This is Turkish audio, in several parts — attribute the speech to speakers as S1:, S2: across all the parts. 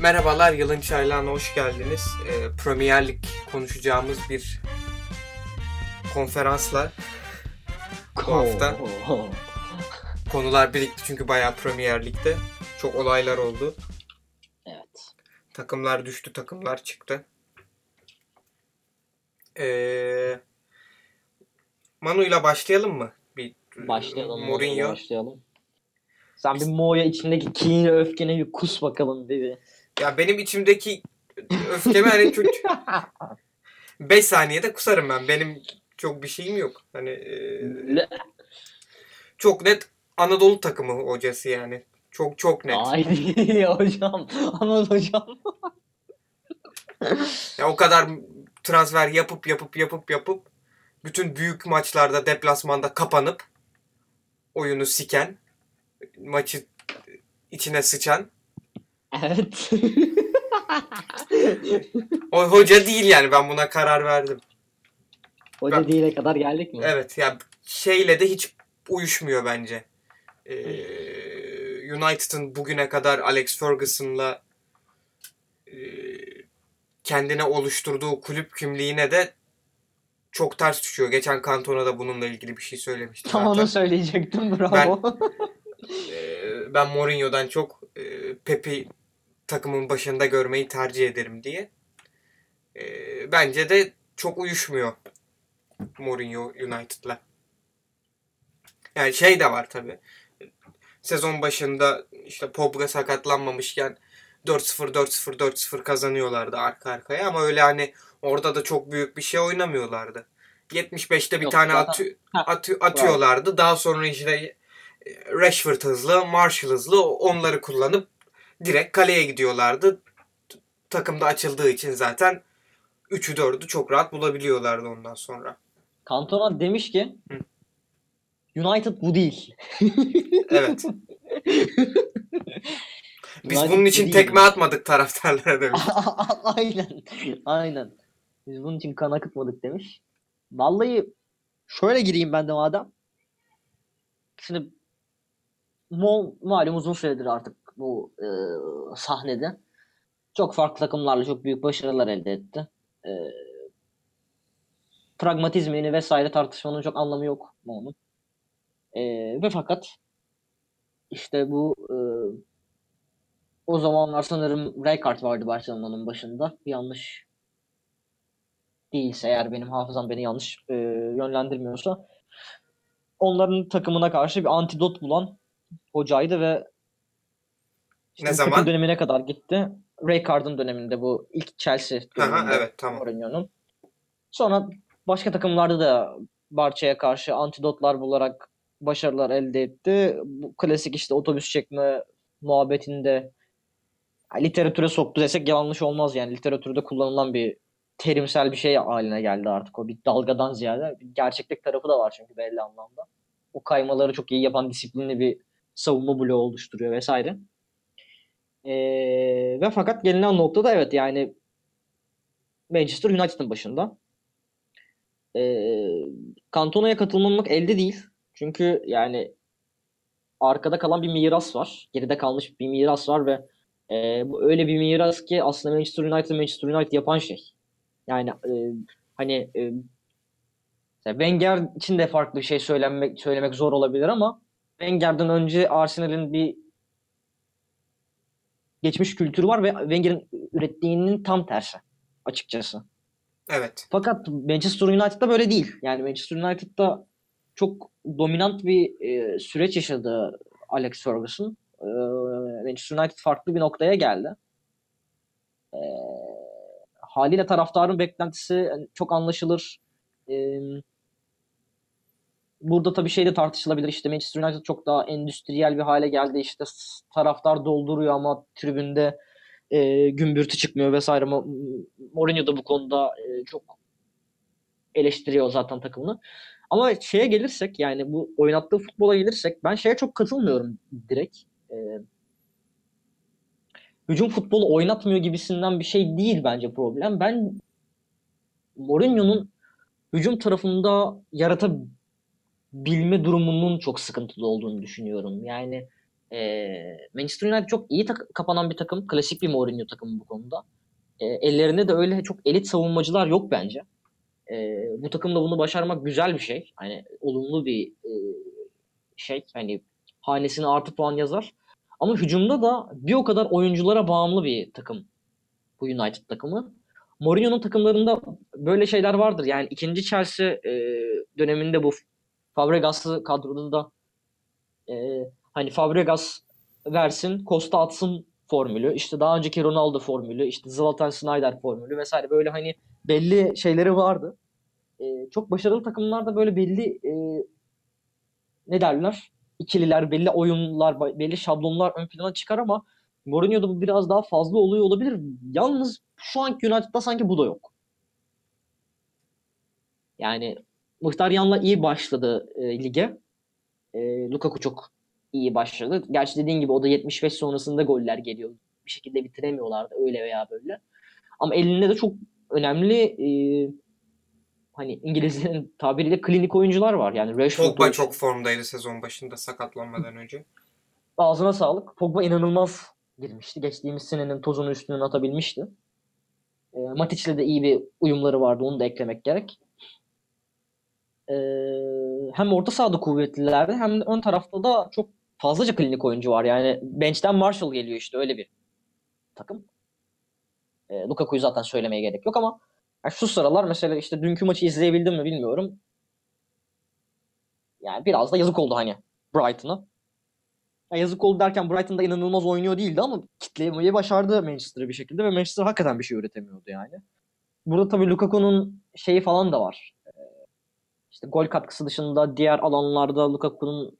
S1: Merhabalar, Yılın Çaylağı'na hoş geldiniz. Ee, Premier Lig konuşacağımız bir konferansla bu hafta konular birikti çünkü bayağı Premier Lig'de çok olaylar oldu.
S2: Evet.
S1: Takımlar düştü, takımlar çıktı. Ee, Manu'yla başlayalım mı? Bir
S2: Başlayalım.
S1: Mourinho.
S2: Başlayalım. Sen bir Mo'ya içindeki kini öfkeni bir kus bakalım bir.
S1: Ya benim içimdeki öfkemi hani çok 5 saniyede kusarım ben. Benim çok bir şeyim yok. Hani e, çok net Anadolu takımı hocası yani. Çok çok net.
S2: Haydi hocam. Aman hocam.
S1: Ya o kadar transfer yapıp yapıp yapıp yapıp bütün büyük maçlarda deplasmanda kapanıp oyunu siken maçı içine sıçan
S2: Evet.
S1: o hoca değil yani ben buna karar verdim.
S2: Hoca
S1: Ben-
S2: değile kadar geldik mi?
S1: Evet ya şeyle de hiç uyuşmuyor bence. Ee, United'ın bugüne kadar Alex Ferguson'la e, kendine oluşturduğu kulüp kimliğine de çok ters düşüyor. Geçen Cantona da bununla ilgili bir şey söylemişti
S2: Tam
S1: zaten.
S2: onu söyleyecektim bravo.
S1: Ee, ben Mourinho'dan çok e, Pep'i takımın başında görmeyi tercih ederim diye. Ee, bence de çok uyuşmuyor Mourinho United'la. Yani şey de var tabi. Sezon başında işte Pogba sakatlanmamışken 4-0 4-0 4-0 kazanıyorlardı arka arkaya ama öyle hani orada da çok büyük bir şey oynamıyorlardı. 75'te bir
S2: Yok,
S1: tane atı, atı- atıyorlardı. Daha sonra işte e, Rashford hızlı, Marshall hızlı onları kullanıp direkt kaleye gidiyorlardı. Takımda açıldığı için zaten 3'ü 4'ü çok rahat bulabiliyorlardı ondan sonra.
S2: Cantona demiş ki
S1: Hı.
S2: United bu değil.
S1: Evet. Biz
S2: United
S1: bunun
S2: bu
S1: için
S2: değil.
S1: tekme atmadık taraftarlara demiş.
S2: Aynen. Aynen. Biz bunun için kan akıtmadık demiş. Vallahi şöyle gireyim ben de madem. Şimdi Mo malum uzun süredir artık bu e, sahnede. Çok farklı takımlarla çok büyük başarılar elde etti. E, pragmatizmini vesaire tartışmanın çok anlamı yok Mo'nun. E, ve fakat işte bu e, o zamanlar sanırım Rijkaard vardı Barcelona'nın başında. Yanlış değilse eğer benim hafızam beni yanlış e, yönlendirmiyorsa onların takımına karşı bir antidot bulan hocaydı ve işte
S1: Ne zaman?
S2: dönemine kadar gitti. Rijkaard'ın döneminde bu ilk Chelsea döneminde
S1: evet tamam.
S2: Mourinho'nun. Sonra başka takımlarda da Barça'ya karşı antidotlar bularak başarılar elde etti. Bu klasik işte otobüs çekme muhabbetinde literatüre soktu desek yanlış olmaz yani. Literatürde kullanılan bir terimsel bir şey haline geldi artık o bir dalgadan ziyade. Bir gerçeklik tarafı da var çünkü belli anlamda. O kaymaları çok iyi yapan disiplinli bir savunma bloğu oluşturuyor vesaire. Ee, ve fakat gelinen noktada evet yani Manchester United'ın başında. Ee, Cantona'ya katılmamak elde değil. Çünkü yani arkada kalan bir miras var. Geride kalmış bir miras var ve e, bu öyle bir miras ki aslında Manchester United Manchester United yapan şey. Yani e, hani e, Wenger için de farklı bir şey söylemek söylemek zor olabilir ama Wenger'den önce Arsenal'in bir geçmiş kültürü var ve Wenger'in ürettiğinin tam tersi açıkçası.
S1: Evet.
S2: Fakat Manchester United'da böyle değil. Yani Manchester United'da çok dominant bir e, süreç yaşadı Alex Ferguson. E, Manchester United farklı bir noktaya geldi. E, haliyle taraftarın beklentisi çok anlaşılır. E, burada tabii şey de tartışılabilir. İşte Manchester United çok daha endüstriyel bir hale geldi. İşte taraftar dolduruyor ama tribünde e, gümbürtü çıkmıyor vesaire. Mo- Mourinho da bu konuda e, çok eleştiriyor zaten takımını. Ama şeye gelirsek yani bu oynattığı futbola gelirsek ben şeye çok katılmıyorum direkt. E, hücum futbolu oynatmıyor gibisinden bir şey değil bence problem. Ben Mourinho'nun hücum tarafında yaratabilme durumunun çok sıkıntılı olduğunu düşünüyorum. Yani Ee, Manchester United çok iyi kapanan bir takım. Klasik bir Mourinho takımı bu konuda. Ee, ellerinde de öyle çok elit savunmacılar yok bence. Ee, bu takımda bunu başarmak güzel bir şey. Hani olumlu bir e, şey. Hani hanesine artı puan yazar. Ama hücumda da bir o kadar oyunculara bağımlı bir takım bu United takımı. Mourinho'nun takımlarında böyle şeyler vardır. Yani ikinci Chelsea e, döneminde bu Fabregas'lı kadroda da e, hani Fabregas versin, Costa atsın formülü. İşte daha önceki Ronaldo formülü, işte Zlatan Snyder formülü vesaire böyle hani belli şeyleri vardı. E, çok başarılı takımlarda böyle belli e, ne derler? İkililer, belli oyunlar, belli şablonlar ön plana çıkar ama Mourinho'da bu biraz daha fazla oluyor olabilir. Yalnız şu anki United'da sanki bu da yok. Yani Mkhitaryan'la iyi başladı e, lige. E, Lukaku çok iyi başladı. Gerçi dediğin gibi o da 75 sonrasında goller geliyor. Bir şekilde bitiremiyorlardı öyle veya böyle. Ama elinde de çok önemli e, hani İngilizlerin tabiriyle klinik oyuncular var. Yani Rashford
S1: Pogba
S2: olsun.
S1: çok formdaydı sezon başında sakatlanmadan önce.
S2: Ağzına sağlık. Pogba inanılmaz girmişti. Geçtiğimiz senenin tozunu üstüne atabilmişti. E, Matic'le de iyi bir uyumları vardı. Onu da eklemek gerek. E, hem orta sahada kuvvetlilerdi hem de ön tarafta da çok fazlaca klinik oyuncu var. Yani bench'ten Marshall geliyor işte öyle bir takım. E, Lukaku'yu zaten söylemeye gerek yok ama yani şu sıralar mesela işte dünkü maçı izleyebildim mi bilmiyorum. Yani biraz da yazık oldu hani Brighton'a. Ya yazık oldu derken Brighton'da inanılmaz oynuyor değildi ama kitlemeyi başardı Manchester'ı bir şekilde ve Manchester hakikaten bir şey üretemiyordu yani. Burada tabii Lukaku'nun şeyi falan da var. İşte gol katkısı dışında diğer alanlarda Lukaku'nun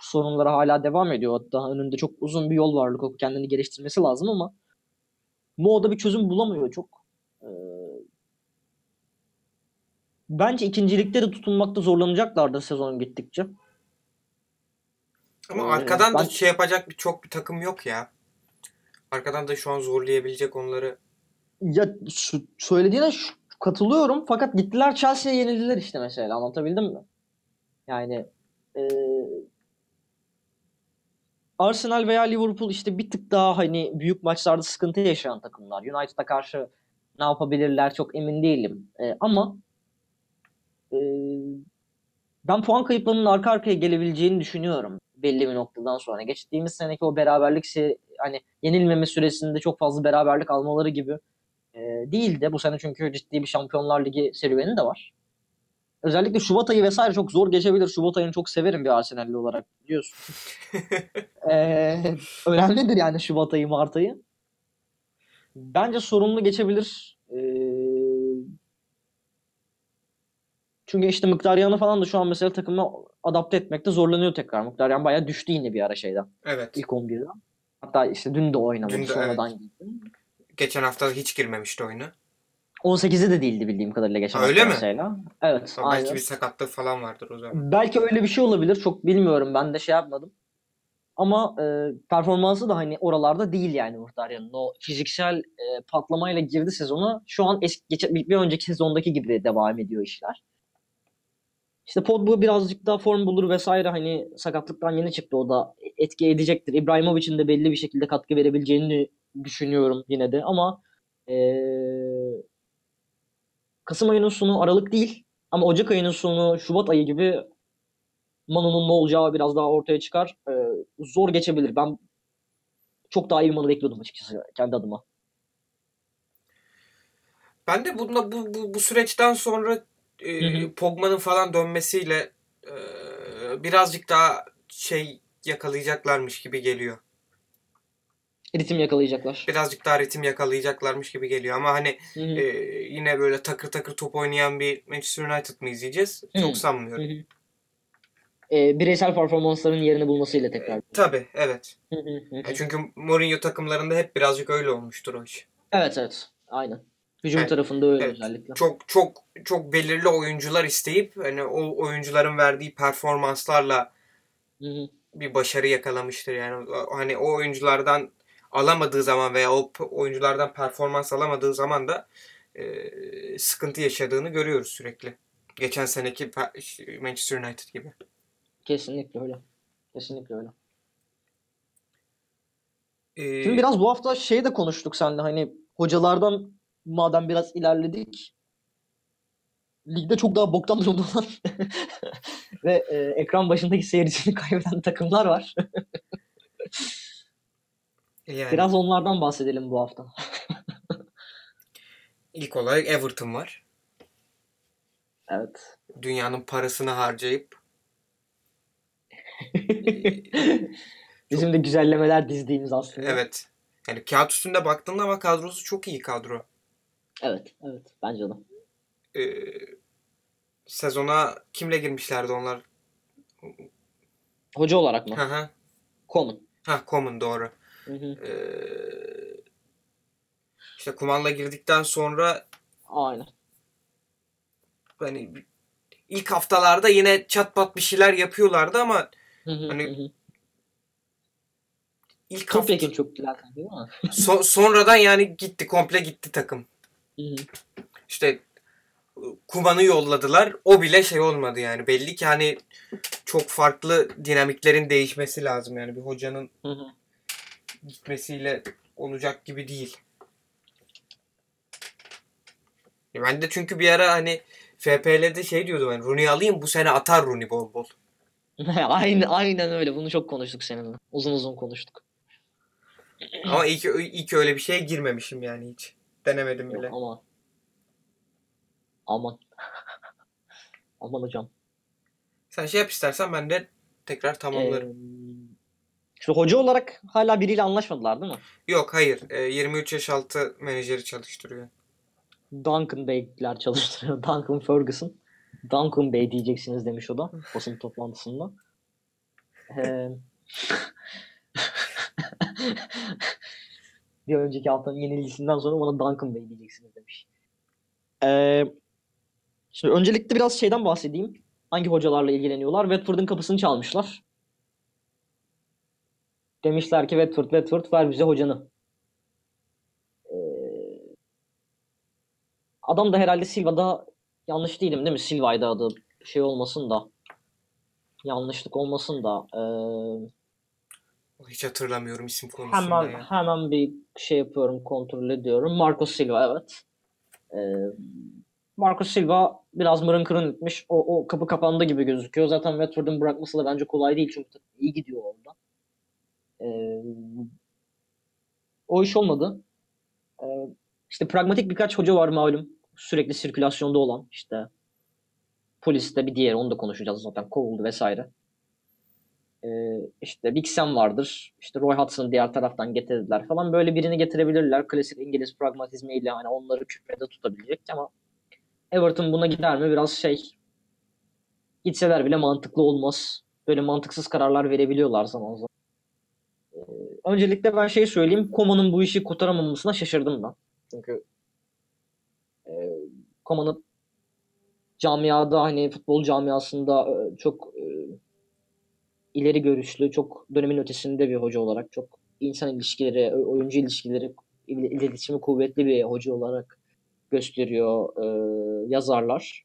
S2: sorunları hala devam ediyor. Daha önünde çok uzun bir yol var. Lukaku kendini geliştirmesi lazım ama Mo da bir çözüm bulamıyor çok. Ee, Bence ikincilikte de tutunmakta zorlanacaklardır sezon gittikçe.
S1: Ama
S2: Ee,
S1: arkadan da
S2: ben-
S1: şey yapacak bir çok bir takım yok ya. Arkadan da şu an zorlayabilecek onları.
S2: Ya söylediğine şu- katılıyorum fakat gittiler Chelsea'ye yenildiler işte mesela anlatabildim mi? Yani e, Arsenal veya Liverpool işte bir tık daha hani büyük maçlarda sıkıntı yaşayan takımlar. United'a karşı ne yapabilirler çok emin değilim. E, ama e, ben puan kayıplarının arka arkaya gelebileceğini düşünüyorum belli bir noktadan sonra. Geçtiğimiz seneki o beraberlik hani yenilmeme süresinde çok fazla beraberlik almaları gibi e, değil de bu sene çünkü ciddi bir Şampiyonlar Ligi serüveni de var. Özellikle Şubat ayı vesaire çok zor geçebilir. Şubat ayını çok severim bir Arsenal'li olarak biliyorsun. Ee, önemlidir yani Şubat ayı, Mart ayı. Bence sorunlu geçebilir. Ee, çünkü işte Mkhitaryan'ı falan da şu an mesela takıma adapte etmekte zorlanıyor tekrar. Mkhitaryan bayağı düştü yine bir ara şeyden.
S1: Evet.
S2: İlk 11'den. Hatta işte dün de oynamadı.
S1: Dün de,
S2: sonradan girdi.
S1: Geçen hafta hiç girmemişti oyuna.
S2: 18'i de değildi bildiğim kadarıyla geçen
S1: Öyle mi?
S2: Evet.
S1: Ama
S2: aynen.
S1: belki bir sakatlık falan vardır o zaman.
S2: Belki öyle bir şey olabilir. Çok bilmiyorum. Ben de şey yapmadım. Ama e, performansı da hani oralarda değil yani Muhtaryan'ın. O fiziksel e, patlamayla girdi sezona. Şu an eski, geçen, bir önceki sezondaki gibi devam ediyor işler. İşte Pogba birazcık daha form bulur vesaire hani sakatlıktan yeni çıktı o da etki edecektir. İbrahimovic'in de belli bir şekilde katkı verebileceğini düşünüyorum yine de ama e, Kasım ayının sonu Aralık değil ama Ocak ayının sonu Şubat ayı gibi Manu'nun ne olacağı biraz daha ortaya çıkar. Ee, zor geçebilir. Ben çok daha iyi bir Manu bekliyordum açıkçası kendi adıma.
S1: Ben de bunda bu, bu, bu süreçten sonra e. Pogba'nın falan dönmesiyle e, birazcık daha şey yakalayacaklarmış gibi geliyor.
S2: Ritim yakalayacaklar.
S1: Birazcık daha ritim yakalayacaklarmış gibi geliyor ama hani
S2: Hı hı.
S1: e, yine böyle takır takır top oynayan bir Manchester United mı izleyeceğiz?
S2: Hı.
S1: Çok sanmıyorum.
S2: hı. Ee, bireysel performansların yerini bulmasıyla tekrar.
S1: Tabii evet.
S2: Hı hı hı hı.
S1: E, çünkü Mourinho takımlarında hep birazcık öyle olmuştur o iş.
S2: Evet evet. Aynen. Hücum
S1: Evet,
S2: tarafında öyle
S1: evet.
S2: özellikle.
S1: Çok çok çok belirli oyuncular isteyip hani o oyuncuların verdiği performanslarla
S2: Hı hı.
S1: bir başarı yakalamıştır yani. Hani o oyunculardan alamadığı zaman veya o oyunculardan performans alamadığı zaman da e, sıkıntı yaşadığını görüyoruz sürekli. Geçen seneki Manchester United gibi.
S2: Kesinlikle öyle. Kesinlikle öyle.
S1: Ee,
S2: Şimdi biraz bu hafta şey de konuştuk seninle hani hocalardan madem biraz ilerledik ligde çok daha boktan durumda olan ve e, ekran başındaki seyircisini kaybeden takımlar var.
S1: yani
S2: Biraz onlardan bahsedelim bu hafta.
S1: ilk olarak Everton var.
S2: Evet.
S1: Dünyanın parasını harcayıp
S2: Bizim de güzellemeler dizdiğimiz aslında.
S1: evet. Yani kağıt üstünde baktığında ama kadrosu çok iyi kadro.
S2: Evet, evet. Bence de.
S1: Ee, sezona kimle girmişlerdi onlar?
S2: Hoca olarak mı?
S1: Hı hı.
S2: Common.
S1: Ha Common doğru.
S2: Hı hı.
S1: Ee, işte Kuman'la girdikten sonra
S2: Aynen.
S1: hani ilk haftalarda yine çat pat bir şeyler yapıyorlardı ama
S2: Hı hı,
S1: Hani
S2: hı hı.
S1: ilk hafta
S2: çok güzel değil mi?
S1: so- sonradan yani gitti komple gitti takım.
S2: Hı hı.
S1: İşte Kuman'ı yolladılar. O bile şey olmadı yani. Belli ki hani çok farklı dinamiklerin değişmesi lazım yani bir hocanın
S2: Hı hı.
S1: Gitmesiyle olacak gibi değil. Ben de çünkü bir ara hani FPL'de şey diyordum hani Rooney alayım bu sene atar Rooney bol bol.
S2: Aynen, aynen öyle. Bunu çok konuştuk seninle. Uzun uzun konuştuk.
S1: Ama iyi ki öyle bir şeye girmemişim yani hiç. Denemedim
S2: Yok,
S1: bile.
S2: aman. Aman. Aman hocam.
S1: Sen şey yap istersen ben de tekrar tamamlarım.
S2: Ee, işte hoca olarak hala biriyle anlaşmadılar değil mi?
S1: Yok hayır. Ee, 23 yaş altı menajeri çalıştırıyor.
S2: Duncan Bey'ler çalıştırıyor. Duncan Ferguson. Duncan Bey diyeceksiniz demiş o da basın toplantısında. Ee, bir önceki haftanın yenilgisinden sonra bana Duncan Bey diyeceksiniz demiş. Ee, şimdi öncelikle biraz şeyden bahsedeyim. Hangi hocalarla ilgileniyorlar? Watford'un kapısını çalmışlar. Demişler ki Watford, Watford ver bize hocanı. Ee, adam da herhalde Silva'da yanlış değilim değil mi? Silva'ydı adı. Şey olmasın da. Yanlışlık olmasın da. Ee,
S1: Hiç hatırlamıyorum isim konusunda
S2: hemen
S1: ya.
S2: hemen bir şey yapıyorum, kontrol ediyorum. Marco Silva evet. Ee, Marco Silva biraz mırın kırın etmiş. O, o kapı kapandı gibi gözüküyor. Zaten Watford'un bırakması da bence kolay değil çünkü iyi gidiyor orada. Ee, o iş olmadı. Ee, işte pragmatik birkaç hoca var malum. Sürekli sirkülasyonda olan işte poliste bir diğeri onu da konuşacağız zaten kovuldu vesaire. Ee, işte Big Sam vardır. İşte Roy Hudson'ı diğer taraftan getirdiler falan. Böyle birini getirebilirler. Klasik İngiliz pragmatizmiyle hani onları küprede tutabilecek ama Everton buna gider mi? Biraz şey gitseler bile mantıklı olmaz. Böyle mantıksız kararlar verebiliyorlar zaman zaman. Öncelikle ben şey söyleyeyim. Koma'nın bu işi kurtaramamasına şaşırdım ben. Çünkü e, Koma'nın camiada hani futbol camiasında e, çok e, ileri görüşlü, çok dönemin ötesinde bir hoca olarak, çok insan ilişkileri, oyuncu ilişkileri, il- iletişimi kuvvetli bir hoca olarak gösteriyor e, yazarlar.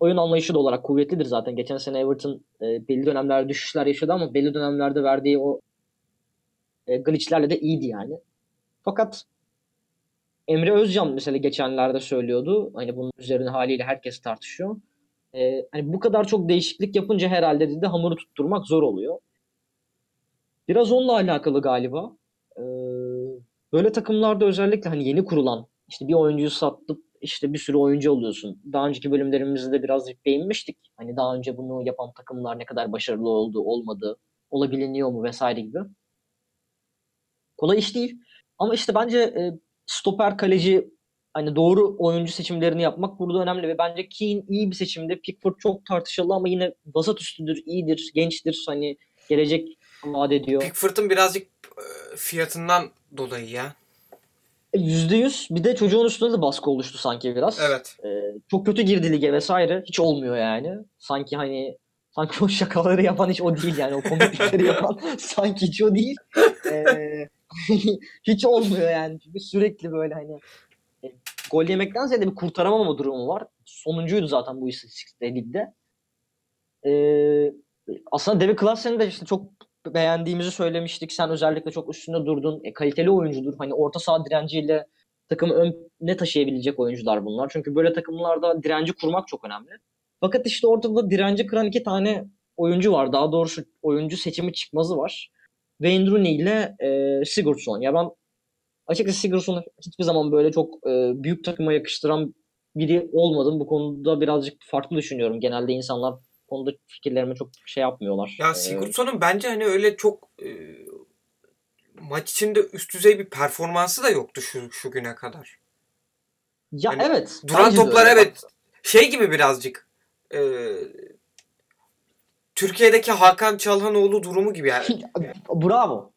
S2: Oyun anlayışı da olarak kuvvetlidir zaten. Geçen sene Everton e, belli dönemlerde düşüşler yaşadı ama belli dönemlerde verdiği o e, glitchlerle de iyiydi yani. Fakat Emre Özcan mesela geçenlerde söylüyordu. Hani bunun üzerine haliyle herkes tartışıyor. Ee, hani bu kadar çok değişiklik yapınca herhalde dedi hamuru tutturmak zor oluyor. Biraz onunla alakalı galiba. Ee, böyle takımlarda özellikle hani yeni kurulan işte bir oyuncuyu sattı işte bir sürü oyuncu alıyorsun. Daha önceki bölümlerimizde de birazcık değinmiştik. Hani daha önce bunu yapan takımlar ne kadar başarılı oldu, olmadı, olabiliniyor mu vesaire gibi. Kolay iş değil. Ama işte bence e, stoper kaleci hani doğru oyuncu seçimlerini yapmak burada önemli ve bence Keane iyi bir seçimde. Pickford çok tartışıldı ama yine vasat üstüdür, iyidir, gençtir. Hani gelecek vaat ediyor.
S1: Pickford'un birazcık e, fiyatından dolayı ya.
S2: Yüzde yüz. Bir de çocuğun üstünde de baskı oluştu sanki biraz.
S1: Evet.
S2: Ee, çok kötü girdi lige vesaire. Hiç olmuyor yani. Sanki hani sanki o şakaları yapan hiç o değil yani. O komiklikleri yapan sanki hiç o değil. Ee, hiç olmuyor yani. Çünkü sürekli böyle hani e, gol yemekten ziyade bir kurtaramama durumu var. Sonuncuydu zaten bu istatistikte ligde. Ee, aslında David Klaasen'in de işte çok beğendiğimizi söylemiştik. Sen özellikle çok üstünde durdun. E, kaliteli oyuncudur. Hani orta saha direnciyle takımı öne taşıyabilecek oyuncular bunlar. Çünkü böyle takımlarda direnci kurmak çok önemli. Fakat işte ortada direnci kıran iki tane oyuncu var. Daha doğrusu oyuncu seçimi çıkmazı var. Wayne Rooney ile e, Sigurdsson. Ya ben açıkçası Sigurdsson'u hiçbir zaman böyle çok e, büyük takıma yakıştıran biri olmadım. Bu konuda birazcık farklı düşünüyorum. Genelde insanlar konuda fikirlerime çok şey yapmıyorlar.
S1: Ya
S2: E,
S1: Sigurdsson'un bence hani öyle çok e, maç içinde üst düzey bir performansı da yoktu şu, şu güne kadar.
S2: ya
S1: hani
S2: evet.
S1: Duran toplar evet şey gibi birazcık e, Türkiye'deki Hakan Çalhanoğlu durumu gibi yani.
S2: Bravo.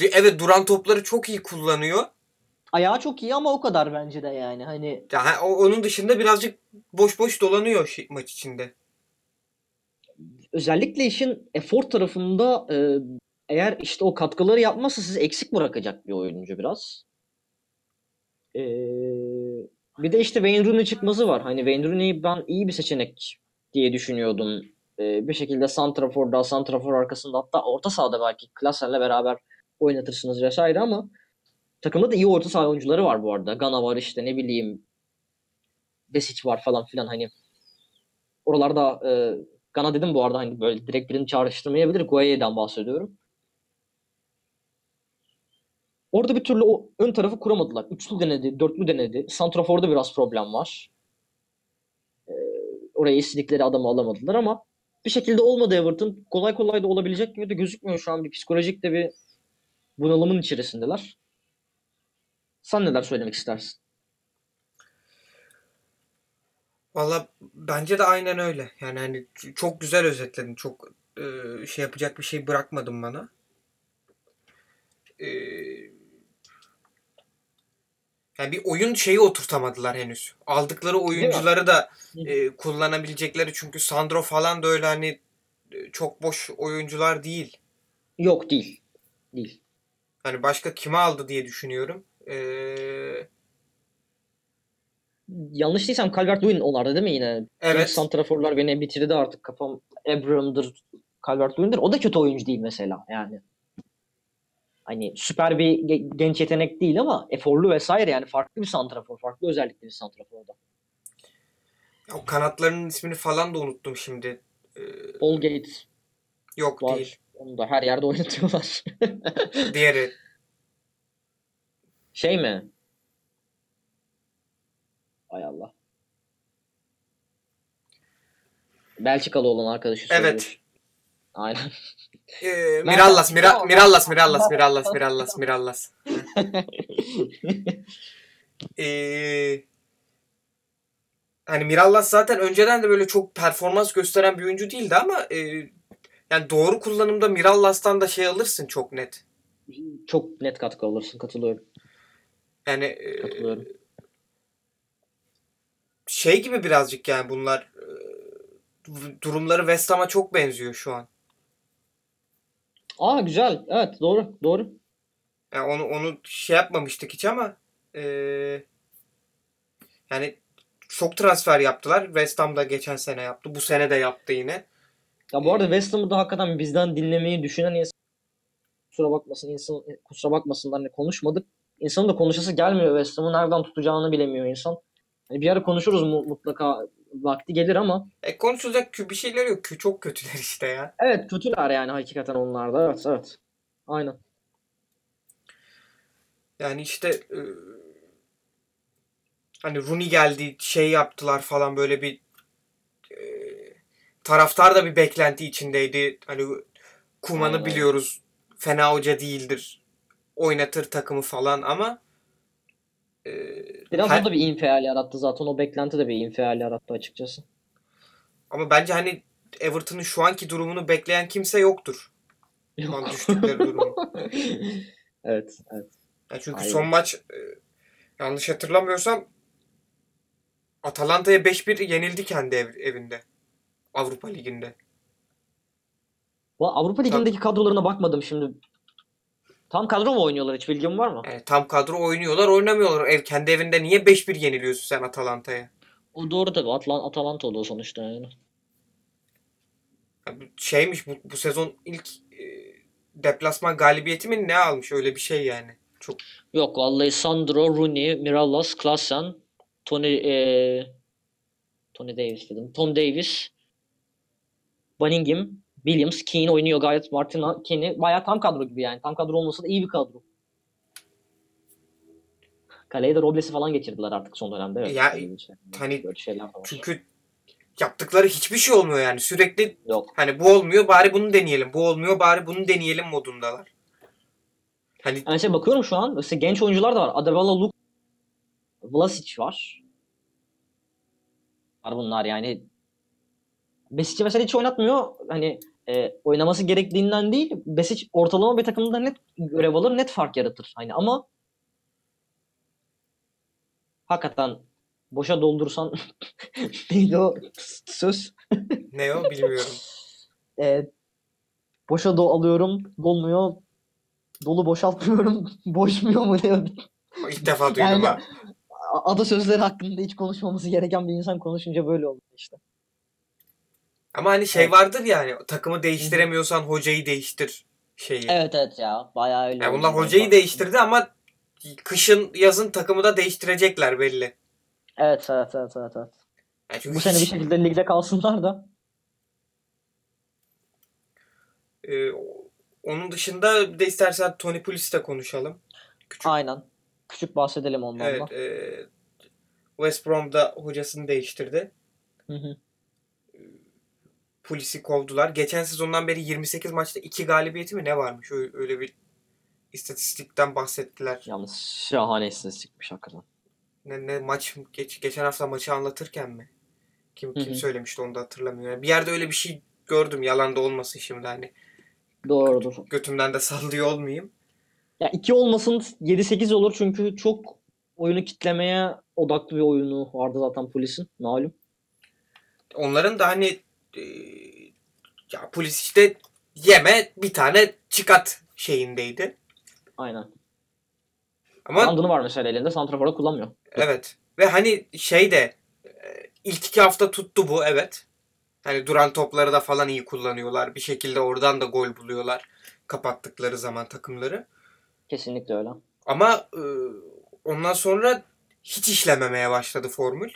S1: Evet duran topları çok iyi kullanıyor.
S2: Ayağı çok iyi ama o kadar bence de yani. Hani
S1: Ya onun dışında birazcık boş boş dolanıyor şey- maç içinde.
S2: özellikle işin efor tarafında e, eğer işte o katkıları yapmazsa sizi eksik bırakacak bir oyuncu biraz. E, bir de işte Wayne Rooney çıkması var. Hani Wayne Rooney ben iyi bir seçenek diye düşünüyordum. E, bir şekilde Santrafor'da, Santrafor arkasında hatta orta sahada belki Klasen'le beraber oynatırsınız vesaire ama takımda da iyi orta saha oyuncuları var bu arada. Gana var işte ne bileyim Besic var falan filan hani oralarda e, Gana dedim bu arada hani böyle direkt birini çağrıştırmayabilir. Guaye'den bahsediyorum. Orada bir türlü o ön tarafı kuramadılar. Üçlü denedi, dörtlü denedi. Santrafor'da biraz problem var. Ee, oraya istedikleri adamı alamadılar ama bir şekilde olmadı Everton. Kolay kolay da olabilecek gibi de gözükmüyor şu an. Bir psikolojik de bir bunalımın içerisindeler. Sen neler söylemek istersin?
S1: Valla bence de aynen öyle. Yani hani çok güzel özetledin. Çok e, şey yapacak bir şey bırakmadın bana. E, yani bir oyun şeyi oturtamadılar henüz. Aldıkları oyuncuları da e, kullanabilecekleri çünkü Sandro falan da öyle hani e, çok boş oyuncular değil.
S2: Yok değil. Değil.
S1: Hani başka kimi aldı diye düşünüyorum. E,
S2: Yanlış değilsem Calvert-Lewin onlarda değil mi yine?
S1: Evet.
S2: santraforlar beni bitirdi artık kafam. Abraham'dır, Calvert-Lewin'dir. O da kötü oyuncu değil mesela yani. Hani süper bir ge- genç yetenek değil ama eforlu vesaire yani farklı bir santrafor, farklı özellikli bir santrafor da.
S1: O kanatlarının ismini falan da unuttum şimdi. E,
S2: Paul Gates
S1: yok
S2: var.
S1: değil.
S2: Onu da her yerde oynatıyorlar.
S1: Diğeri
S2: Şey mi? Ay Allah. Belçikalı olan arkadaşı
S1: Evet.
S2: söylüyor. Aynen.
S1: e, Mirallas, Mira, Mirallas, Mirallas, Mirallas, Mirallas, Mirallas. Ee, hani Mirallas zaten önceden de böyle çok performans gösteren bir oyuncu değildi ama e, yani doğru kullanımda Mirallas'tan da şey alırsın çok net.
S2: Çok net katkı alırsın katılıyorum.
S1: Yani e,
S2: Katılıyorum.
S1: şey gibi birazcık yani bunlar e, durumları West Ham'a çok benziyor şu an.
S2: Aa güzel. Evet doğru. Doğru.
S1: Yani onu onu şey yapmamıştık hiç ama e, yani çok transfer yaptılar. West Ham da geçen sene yaptı. Bu sene de yaptı yine.
S2: Ya bu arada West Ham'ı da hakikaten bizden dinlemeyi düşünen insan kusura bakmasın insan kusura bakmasınlar hani konuşmadık. İnsanın da konuşası gelmiyor West Ham'ı nereden tutacağını bilemiyor insan. Hani bir ara konuşuruz mu mutlaka vakti gelir ama
S1: E konuşulacak bir şeyler yok. Çok kötüler işte ya.
S2: evet kötüler yani hakikaten onlar da. Evet evet. Aynen.
S1: Yani işte e, hani Rooney geldi şey yaptılar falan böyle bir e, taraftar da bir beklenti içindeydi. Hani Kuman'ı biliyoruz. Fena hoca değildir. Oynatır takımı falan ama e,
S2: Biraz
S1: her-
S2: o da bir infial yarattı zaten. O beklenti de bir infial yarattı açıkçası.
S1: ama bence hani Everton'ın şu anki durumunu bekleyen kimse yoktur. Şu an
S2: Yok.
S1: düştükleri durumu.
S2: evet, evet.
S1: Ya çünkü
S2: Aynen.
S1: son maç e, yanlış hatırlamıyorsam Atalanta'ya 5-1 yenildi kendi ev- evinde. Avrupa Ligi'nde.
S2: Avrupa Ligi'ndeki kadrolarına bakmadım şimdi. Tam kadro mu oynuyorlar hiç bilgin var mı?
S1: Yani tam kadro oynuyorlar, oynamıyorlar. Ev kendi evinde niye 5-1 yeniliyorsun sen Atalanta'ya?
S2: O doğru tabii. Atlan Atalanta o sonuçta yani.
S1: Şeymiş bu, bu sezon ilk e, deplasman galibiyeti mi ne almış öyle bir şey yani. Çok
S2: Yok vallahi Sandro, Rooney, Mirallas, Klaassen, Tony eee Tony Davis dedim. Tom Davis, Bunningham, Williams, Keane oynuyor gayet. Martin Keane bayağı tam kadro gibi yani. Tam kadro olmasa da iyi bir kadro. Kaleye de Robles'i falan geçirdiler artık son dönemde. Evet.
S1: Ya,
S2: şey-
S1: hani
S2: böyle şeyler de var.
S1: çünkü yaptıkları hiçbir şey olmuyor yani. Sürekli
S2: Yok.
S1: hani bu olmuyor bari bunu deneyelim. Bu olmuyor bari bunu deneyelim modundalar. Hani
S2: Yani mesela bakıyorum şu an mesela genç oyuncular da var. Adebayo, Luke, Vlasic var. Var bunlar yani. Besic'i mesela hiç oynatmıyor. Hani e, oynaması gerektiğinden değil. Besic ortalama bir takımda net görev alır, net fark yaratır. Hani ama hakikaten boşa doldursan neydi o söz?
S1: ne o bilmiyorum.
S2: E, boşa do alıyorum, dolmuyor. Dolu boşaltmıyorum, boşmuyor mu diyor.
S1: İlk defa duydum
S2: Yani-
S1: ha.
S2: A- Atasözleri hakkında hiç konuşmaması gereken bir insan konuşunca böyle oluyor işte.
S1: Ama hani şey
S2: Evet.
S1: vardır yani takımı değiştiremiyorsan hocayı değiştir şeyi.
S2: Evet evet ya bayağı öyle.
S1: Yani bunlar hocayı
S2: Bak-
S1: değiştirdi ama kışın yazın takımı da değiştirecekler belli.
S2: Evet evet evet evet. evet.
S1: Yani çünkü
S2: Bu sene bir
S1: hiç-
S2: şekilde ligde kalsınlar da.
S1: e, onun dışında bir de istersen Tony Pulis'te konuşalım. Küçük.
S2: Aynen. Küçük bahsedelim ondan da.
S1: Evet. E, West Brom'da hocasını değiştirdi.
S2: Hı hı.
S1: Pulis'i kovdular. Geçen sezondan beri 28 maçta 2 galibiyeti mi ne varmış? Öyle, bir istatistikten bahsettiler.
S2: Yalnız şahane istatistikmiş hakikaten.
S1: Ne, ne maç geç, geçen hafta maçı anlatırken mi? Kim kim
S2: hı.
S1: söylemişti onu da hatırlamıyorum. Yani bir yerde öyle bir şey gördüm. Yalan da olmasın şimdi hani.
S2: Doğrudur.
S1: Götümden de sallıyor olmayayım.
S2: Ya 2 olmasın 7-8 olur çünkü çok oyunu kitlemeye odaklı bir oyunu vardı zaten polisin malum.
S1: Onların da hani e, ya polis işte yeme bir tane çıkat şeyindeydi.
S2: Aynen.
S1: Ama
S2: Randını var mesela elinde santrafora kullanmıyor.
S1: evet. Ve hani şey de e, ilk iki hafta tuttu bu evet. Hani duran topları da falan iyi kullanıyorlar. Bir şekilde oradan da gol buluyorlar. Kapattıkları zaman takımları.
S2: Kesinlikle öyle.
S1: Ama e, ondan sonra hiç işlememeye başladı formül.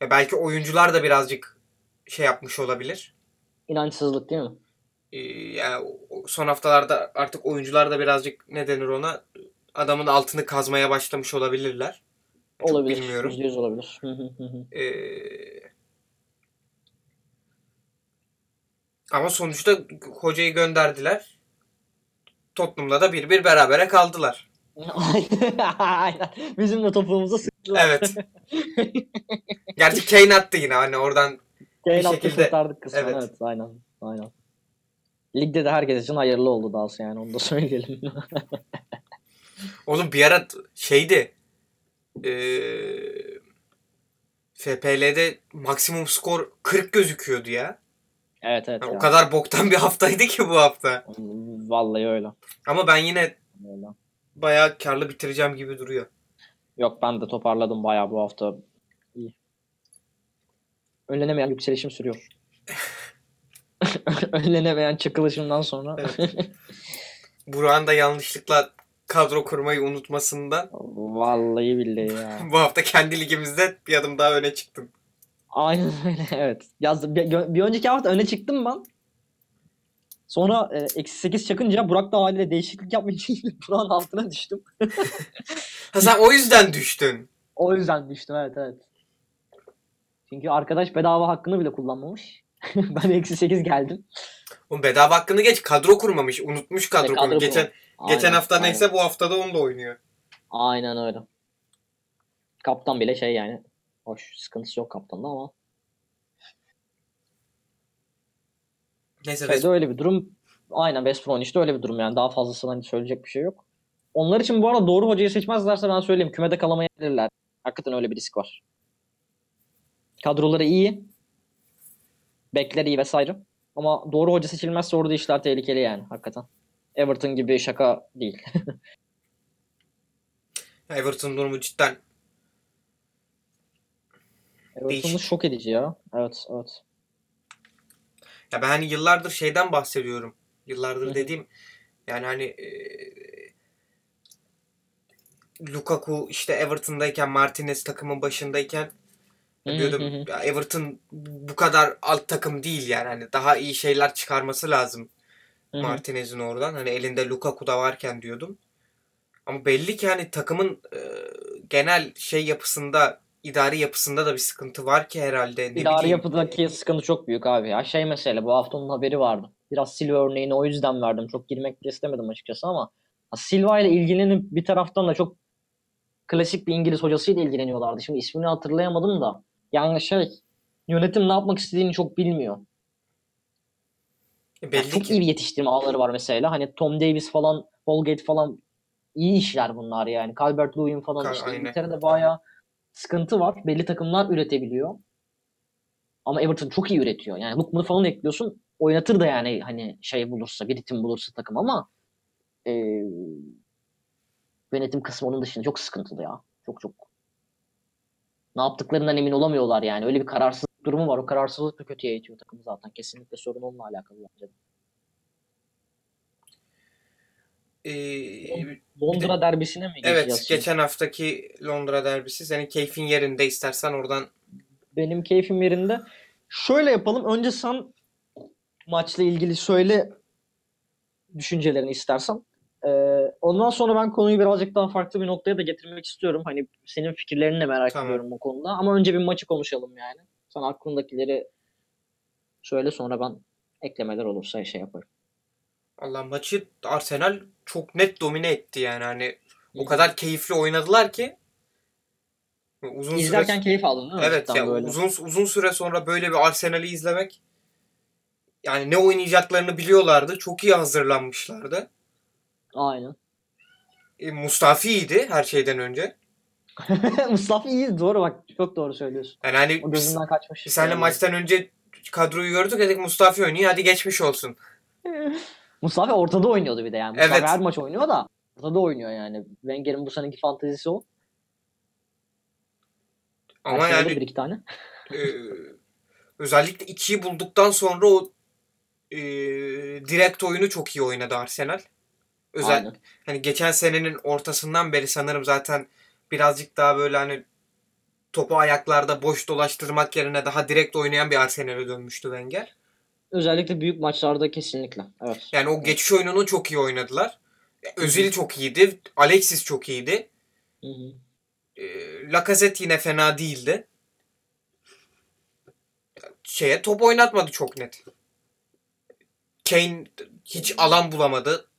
S1: Ya belki oyuncular da birazcık şey yapmış olabilir.
S2: İnançsızlık değil mi?
S1: Ee, yani son haftalarda artık oyuncular da birazcık ne denir ona adamın altını kazmaya başlamış olabilirler. Çok
S2: olabilir.
S1: bilmiyorum.
S2: %100 olabilir.
S1: Ee, ama sonuçta hocayı gönderdiler. Tottenham'la da bir bir berabere kaldılar.
S2: Aynen. Bizim de topuğumuza sıktılar.
S1: Evet. Gerçi Kane attı yine hani oradan Bir
S2: attı
S1: şekilde-
S2: kurtardık kısmen.
S1: Evet.
S2: Evet. aynen. Aynen. Ligde de herkes için hayırlı oldu dahası yani onu da söyleyelim.
S1: Oğlum bir ara şeydi. Eee FPL'de maksimum skor 40 gözüküyordu ya.
S2: evet evet.
S1: Yani
S2: ya.
S1: o kadar boktan bir haftaydı ki bu hafta.
S2: Vallahi öyle.
S1: Ama ben yine
S2: öyle.
S1: bayağı karlı bitireceğim gibi duruyor.
S2: Yok ben de toparladım bayağı bu hafta. Önlenemeyen yükselişim sürüyor. Önlenemeyen çıkılışımdan sonra.
S1: Burak'ın da yanlışlıkla kadro kurmayı unutmasından
S2: Vallahi billahi ya.
S1: bu hafta kendi ligimizde bir adım daha öne çıktım.
S2: Aynen öyle evet. Yaz, bir, bir önceki hafta öne çıktım ben. Sonra e, eksi 8 çakınca Burak da haliyle değişiklik yapmayınca yine Burak'ın altına düştüm.
S1: Ha sen o yüzden düştün.
S2: O yüzden düştüm evet evet. Çünkü arkadaş bedava hakkını bile kullanmamış. ben eksi 8 geldim.
S1: Oğlum bedava hakkını geç kadro kurmamış. Unutmuş kadro,
S2: E, kadro
S1: kurmayı. Geçen,
S2: kurmamış.
S1: geçen
S2: Aynen,
S1: hafta
S2: aynen.
S1: neyse bu haftada onu da oynuyor.
S2: Aynen öyle. Kaptan bile şey yani. Hoş sıkıntısı yok kaptanda ama.
S1: Neyse
S2: Şeyde öyle bir durum. Aynen West Brom işte öyle bir durum yani. Daha fazlasını hani söyleyecek bir şey yok. Onlar için bu arada doğru hocayı seçmezlerse ben söyleyeyim. Kümede kalamayabilirler. Hakikaten öyle bir risk var. Kadroları iyi. Bekler iyi vesaire. Ama doğru hoca seçilmezse orada işler tehlikeli yani hakikaten. Everton gibi şaka değil.
S1: Everton durumu cidden Değişik.
S2: şok edici ya. Evet, evet.
S1: Ya ben hani yıllardır şeyden bahsediyorum. Yıllardır
S2: hı.
S1: dediğim Yani hani e, Lukaku işte Everton'dayken Martinez takımın başındayken diyordum ya Everton bu kadar alt takım değil yani hani daha iyi şeyler çıkarması lazım. Martinez'in oradan. Hani elinde Lukaku da varken diyordum. Ama belli ki hani takımın e, genel şey yapısında, idari yapısında da bir sıkıntı var ki herhalde. Ne
S2: İdari
S1: bileyim.
S2: yapıdaki sıkıntı çok büyük abi. Ya şey mesele bu haftanın haberi vardı. Biraz Silva örneğini o yüzden verdim. Çok girmek de istemedim açıkçası ama Silva ile ilgilenip bir taraftan da çok klasik bir İngiliz hocasıyla ilgileniyorlardı. Şimdi ismini hatırlayamadım da. Yani şey yönetim ne yapmak istediğini çok bilmiyor.
S1: E, belli
S2: çok
S1: ki.
S2: iyi bir yetiştirme ağları var mesela. Hani Tom Davis falan, Holgate falan iyi işler bunlar yani. Calvert Lewin falan
S1: Ka-
S2: işte. İngiltere'de bayağı sıkıntı var. Belli takımlar üretebiliyor. Ama Everton çok iyi üretiyor. Yani Lookman'ı falan ekliyorsun. Oynatır da yani hani şey bulursa, bir ritim bulursa takım ama e, yönetim kısmı onun dışında çok sıkıntılı ya. Çok çok. Ne yaptıklarından emin olamıyorlar yani. Öyle bir kararsızlık durumu var. O kararsızlık da kötüye itiyor takımı zaten. Kesinlikle sorun onunla alakalı bence. de.
S1: E,
S2: Londra derbisine mi geçeceğiz
S1: evet,
S2: şimdi?
S1: geçen haftaki Londra derbisi. Senin keyfin yerinde istersen oradan
S2: Benim keyfim yerinde. Şöyle yapalım. Önce sen maçla ilgili söyle düşüncelerini istersen. Ee, ondan sonra ben konuyu birazcık daha farklı bir noktaya da getirmek istiyorum. Hani senin fikirlerini de merak
S1: Tamam.
S2: ediyorum bu konuda. Ama önce bir maçı konuşalım yani. Sen aklındakileri söyle sonra ben eklemeler olursa şey yaparım.
S1: Allah maçı Arsenal çok net domine etti yani hani o kadar keyifli oynadılar ki uzun
S2: İzlerken
S1: süre
S2: keyif aldın değil mi?
S1: evet ya
S2: böyle.
S1: uzun uzun süre sonra böyle bir Arsenal'i izlemek yani ne oynayacaklarını biliyorlardı. Çok iyi hazırlanmışlardı.
S2: Aynen.
S1: E, Mustafi iyiydi her şeyden önce.
S2: Mustafa iyi doğru bak çok doğru söylüyorsun.
S1: Yani hani
S2: O gözümden kaçmış.
S1: biz seninle
S2: yani.
S1: maçtan önce kadroyu gördük dedik Mustafi oynuyor hadi geçmiş olsun.
S2: Mustafa ortada oynuyordu bir de yani. Mustafa
S1: Evet.
S2: her maç oynuyor da ortada oynuyor yani. Wenger'in bu seneki fantezisi o.
S1: Ama
S2: Her
S1: yani
S2: bir iki tane.
S1: e, özellikle ikiyi bulduktan sonra o e, direkt oyunu çok iyi oynadı Arsenal. Özel,
S2: Aynen.
S1: hani geçen senenin ortasından beri sanırım zaten birazcık daha böyle hani topu ayaklarda boş dolaştırmak yerine daha direkt oynayan bir Arsenal'e dönmüştü Wenger.
S2: Özellikle büyük maçlarda kesinlikle. Evet.
S1: Yani o geçiş oyununu çok iyi oynadılar. Özil çok iyiydi. Alexis çok iyiydi.
S2: Hı hı.
S1: E, Lacazette yine fena değildi. Şeye top oynatmadı çok net. Kane hiç alan bulamadı.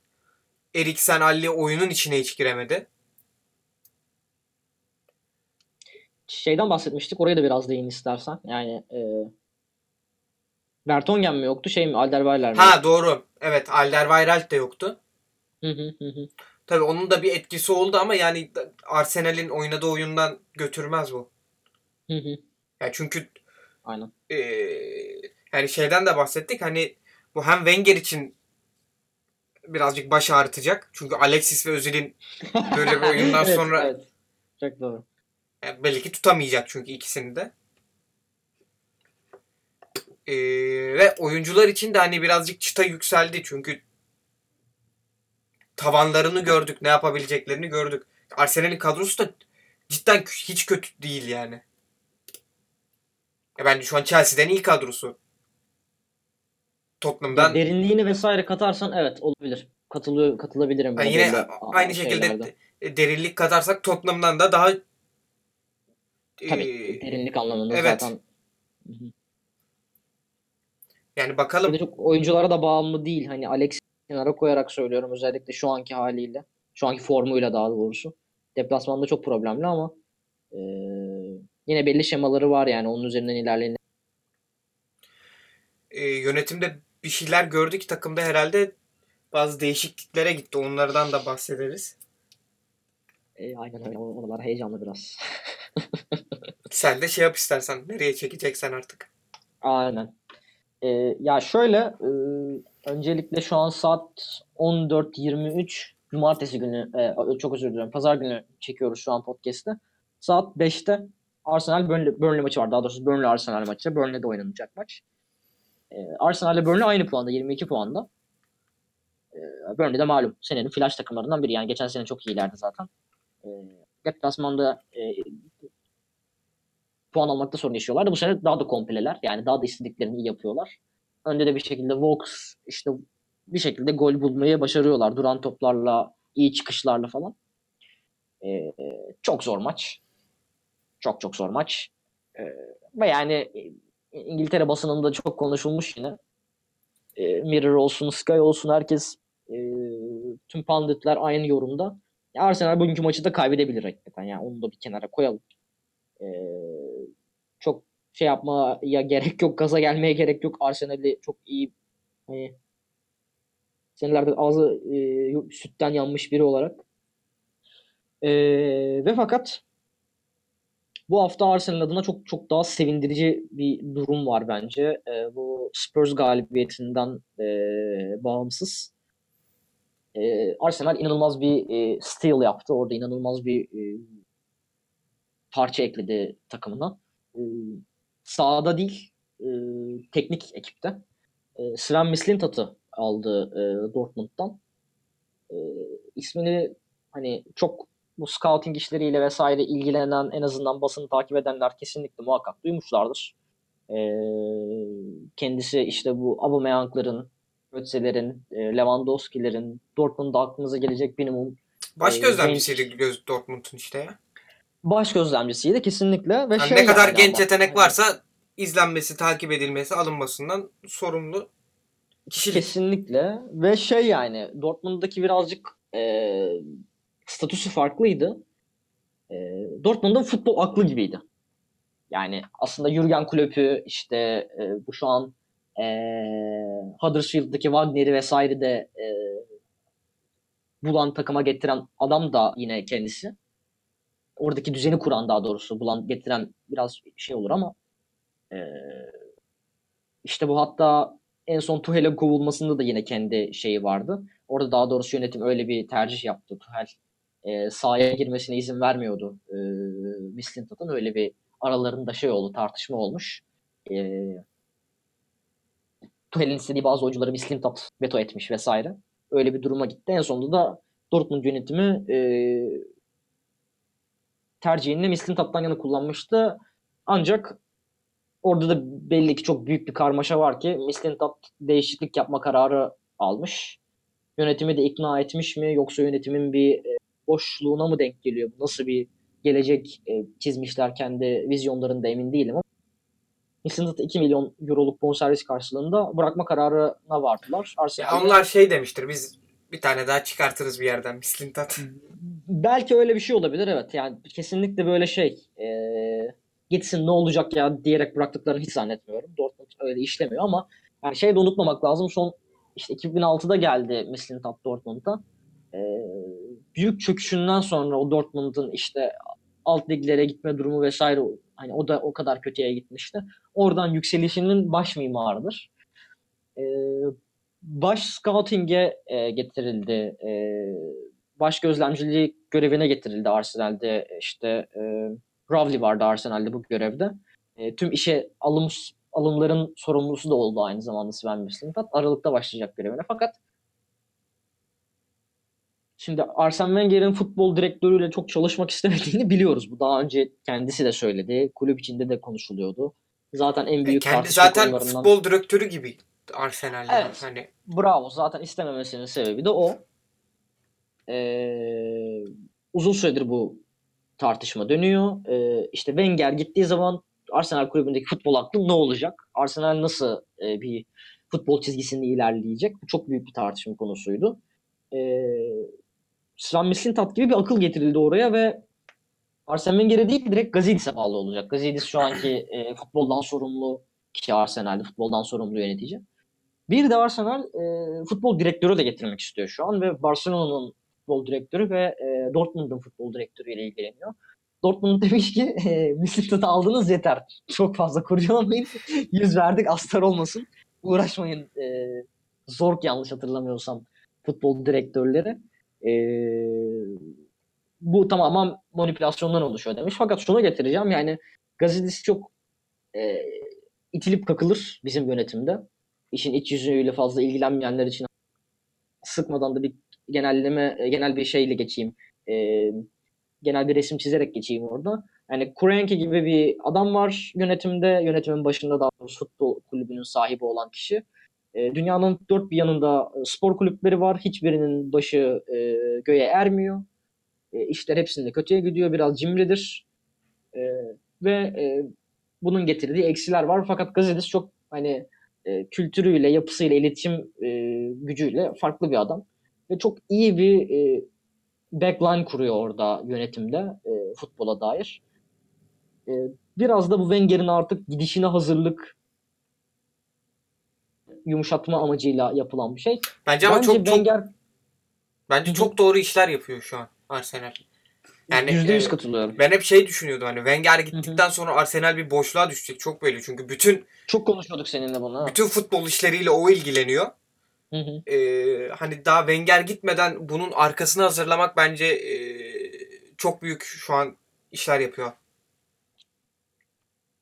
S1: Eriksen Alli oyunun içine hiç giremedi.
S2: Şeyden bahsetmiştik. Oraya da biraz değin istersen. Yani e, Vertonghen mi yoktu? Şey mi? Alderweireld mi?
S1: Ha doğru. Evet Alderweireld de yoktu.
S2: Hı hı hı hı.
S1: Tabii onun da bir etkisi oldu ama yani Arsenal'in oynadığı oyundan götürmez bu.
S2: Hı hı.
S1: Yani çünkü
S2: Aynen.
S1: eee, yani şeyden de bahsettik hani bu hem Wenger için birazcık baş ağrıtacak. Çünkü Alexis ve Özil'in böyle bir oyundan
S2: Evet,
S1: sonra
S2: evet. Çok doğru.
S1: yani belli ki tutamayacak çünkü ikisini de. Eee, ve oyuncular için de hani birazcık çıta yükseldi çünkü tavanlarını gördük, ne yapabileceklerini gördük. Arsenal'in kadrosu da cidden hiç kötü değil yani. Ya bence şu an Chelsea'den iyi kadrosu. Tottenham'dan
S2: Derinliğini vesaire katarsan evet olabilir. Katılıyor, katılabilirim. Buna
S1: yine a- aynı şekilde
S2: şeylerde.
S1: de- derinlik katarsak Tottenham'dan da daha
S2: Tabii
S1: eee,
S2: derinlik anlamında
S1: evet.
S2: zaten.
S1: Yani bakalım
S2: de çok oyunculara da bağımlı değil. Hani Alex kenara koyarak söylüyorum özellikle şu anki haliyle. Şu anki formuyla daha doğrusu. Deplasmanda çok problemli ama eee, yine belli şemaları var yani onun üzerinden ilerleyin.
S1: eee, yönetimde bir şeyler gördük takımda herhalde bazı değişikliklere gitti. Onlardan da bahsederiz.
S2: E, aynen öyle. Oralar heyecanlı biraz.
S1: Sen de şey yap istersen nereye çekeceksen artık.
S2: Aynen. Ee, ya şöyle e, öncelikle şu an saat 14.23 Cumartesi günü e, çok özür dilerim Pazar günü çekiyoruz şu an podcast'ı. Saat 5'te Arsenal Burnley, Burnley maçı var. Daha doğrusu Burnley Arsenal maçı. Burnley'de oynanacak maç. E, Arsenal ile Burnley aynı puanda 22 puanda. E, Burnley de malum senenin flash takımlarından biri. Yani geçen sene çok iyilerdi zaten. E, deplasmanda e, puan almakta sorun yaşıyorlardı. Bu sene daha da kompleler. Yani daha da istediklerini iyi yapıyorlar. Önde de bir şekilde Vox işte bir şekilde gol bulmayı başarıyorlar. Duran toplarla, iyi çıkışlarla falan. Ee, çok zor maç. Çok çok zor maç. Ee, ve yani İngiltere basınında çok konuşulmuş yine. Ee, Mirror olsun, Sky olsun herkes e, tüm panditler aynı yorumda. Ya Arsenal bugünkü maçı da kaybedebilir hakikaten. Yani onu da bir kenara koyalım. Ee, çok şey yapmaya gerek yok, gaza gelmeye gerek yok. Arsenal'i çok iyi hani senelerde ağzı e, sütten yanmış biri olarak. E, ve fakat bu hafta Arsenal adına çok çok daha sevindirici bir durum var bence. E, bu Spurs galibiyetinden e, bağımsız. E, Arsenal inanılmaz bir e, steal yaptı. Orada inanılmaz bir e, parça ekledi takımına. E, sahada değil, e, teknik ekipte. E, Sven Mislintat'ı aldı e, Dortmund'dan. E, ismini hani çok bu scouting işleriyle vesaire ilgilenen en azından basını takip edenler kesinlikle muhakkak duymuşlardır. E, kendisi işte bu Aubameyang'ların, Götze'lerin, e, Lewandowski'lerin Dortmund'da aklınıza gelecek minimum
S1: Baş
S2: Ee,
S1: gözlemcisiydi göz Dortmund'un işte ya.
S2: baş gözlemcisiydi kesinlikle ve
S1: Yani
S2: şey
S1: ne kadar
S2: yani
S1: genç
S2: ama-
S1: yetenek varsa izlenmesi, takip edilmesi, alınmasından sorumlu kişilik.
S2: Kesinlikle ve şey yani Dortmund'daki birazcık e, statüsü farklıydı. E, Dortmund'un futbol aklı gibiydi. Yani aslında Jurgen Klopp'ü işte e, bu şu an e, Huddersfield'daki Wagner'i vesaire de e, bulan takıma getiren adam da yine kendisi. Oradaki düzeni kuran daha doğrusu bulan getiren biraz şey olur ama e, işte bu hatta en son Tuchel'in kovulmasında da yine kendi şeyi vardı. Orada daha doğrusu yönetim öyle bir tercih yaptı. Tuchel e, sahaya girmesine izin vermiyordu e, Mislintat'ın. Öyle bir aralarında şey oldu, tartışma olmuş. E, Tuchel'in istediği bazı oyuncuları Mislintat veto etmiş vesaire. Öyle bir duruma gitti. En sonunda da Dortmund yönetimi e, tercihini Mislintat'tan yana kullanmıştı. Ancak orada da belli ki çok büyük bir karmaşa var ki Mislintat değişiklik yapma kararı almış. Yönetimi de ikna etmiş mi yoksa yönetimin bir e, boşluğuna mı denk geliyor? Bu Nasıl bir gelecek e, çizmişler kendi vizyonlarında emin değilim ama Mislintat'ı 2 milyon euroluk bonservis karşılığında bırakma kararına vardılar.
S1: Ya
S2: Arsenal
S1: onlar şey demiştir biz bir tane daha çıkartırız bir yerden Mislintat.
S2: Belki öyle bir şey olabilir evet. Yani kesinlikle böyle şey e, gitsin ne olacak ya diyerek bıraktıklarını hiç zannetmiyorum. Dortmund öyle işlemiyor ama yani şey de unutmamak lazım. Son işte 2006'da geldi Mislintat Dortmund'a. E, büyük çöküşünden sonra o Dortmund'un işte alt liglere gitme durumu vesaire hani o da o kadar kötüye gitmişti. Oradan yükselişinin baş mimarıdır. E, baş scouting'e e, getirildi. E, baş gözlemciliği görevine getirildi Arsenal'de. İşte e, Rowley vardı Arsenal'de bu görevde. E, tüm işe alım alımların sorumlusu da oldu aynı zamanda Sven Mislintat. Aralıkta başlayacak görevine. Fakat şimdi Arsene Wenger'in futbol direktörüyle çok çalışmak istemediğini biliyoruz. Bu daha önce kendisi de söyledi. Kulüp içinde de konuşuluyordu. Zaten en büyük
S1: Kendi
S2: tartışma
S1: zaten
S2: konularından-
S1: futbol direktörü gibi Arsenal'de.
S2: Evet.
S1: Hani
S2: Bravo. Zaten istememesinin sebebi de o. Ee, uzun süredir bu tartışma dönüyor. Ee, işte Wenger gittiği zaman Arsenal kulübündeki futbol aklı ne olacak? Arsenal nasıl e, bir futbol çizgisinde ilerleyecek? Bu çok büyük bir tartışma konusuydu. Ee, Sven Mislintat gibi bir akıl getirildi oraya ve Arsene Wenger'e değil direkt Gazidis'e bağlı olacak. Gazidis şu anki e, futboldan sorumlu kişi Arsenal'de. Futboldan sorumlu yönetici. Bir de Arsenal e, futbol direktörü de getirmek istiyor şu an ve Barcelona'nın futbol direktörü ve e, Dortmund'un futbol direktörüyle ilgileniyor. Dortmund demiş ki e, Mislintat'ı aldınız yeter. Çok fazla kurcalamayın. Yüz verdik astar olmasın. Uğraşmayın. E, Zork yanlış hatırlamıyorsam futbol direktörleri. E, bu tamamen manipülasyondan oluşuyor demiş. Fakat şunu getireceğim yani Gazidis çok e, itilip kakılır bizim yönetimde işin iç yüzüyle fazla ilgilenmeyenler için sıkmadan da bir genelleme, e, genel bir şeyle geçeyim. E, genel bir resim çizerek geçeyim orada. Yani Kroenke gibi bir adam var yönetimde. Yönetimin başında da futbol kulübünün sahibi olan kişi. E, dünyanın dört bir yanında e, spor kulüpleri var. Hiçbirinin başı e, göğe ermiyor. E, işler hepsinde kötüye gidiyor. Biraz cimridir. E, ve e, bunun getirdiği eksiler var. Fakat Gazidis çok hani e, kültürüyle, yapısıyla, iletişim e, gücüyle farklı bir adam. Ve çok iyi bir e, backline kuruyor orada yönetimde e, futbola dair. E, biraz da bu Wenger'in artık gidişine hazırlık yumuşatma amacıyla yapılan bir şey.
S1: Bence ama
S2: Bence
S1: çok çok
S2: Wenger
S1: bence çok doğru işler yapıyor şu an Arsenal. Yani
S2: yüzde yüz
S1: e,
S2: katılıyorum.
S1: ben hep şey düşünüyordum hani Wenger gittikten sonra Arsenal bir boşluğa düşecek çok belli. Çünkü bütün
S2: Çok konuşuyorduk seninle bunu. ha.
S1: bütün futbol işleriyle o ilgileniyor.
S2: Hı hı.
S1: Ee, hani daha Wenger gitmeden bunun arkasını hazırlamak bence e, çok büyük şu an işler yapıyor.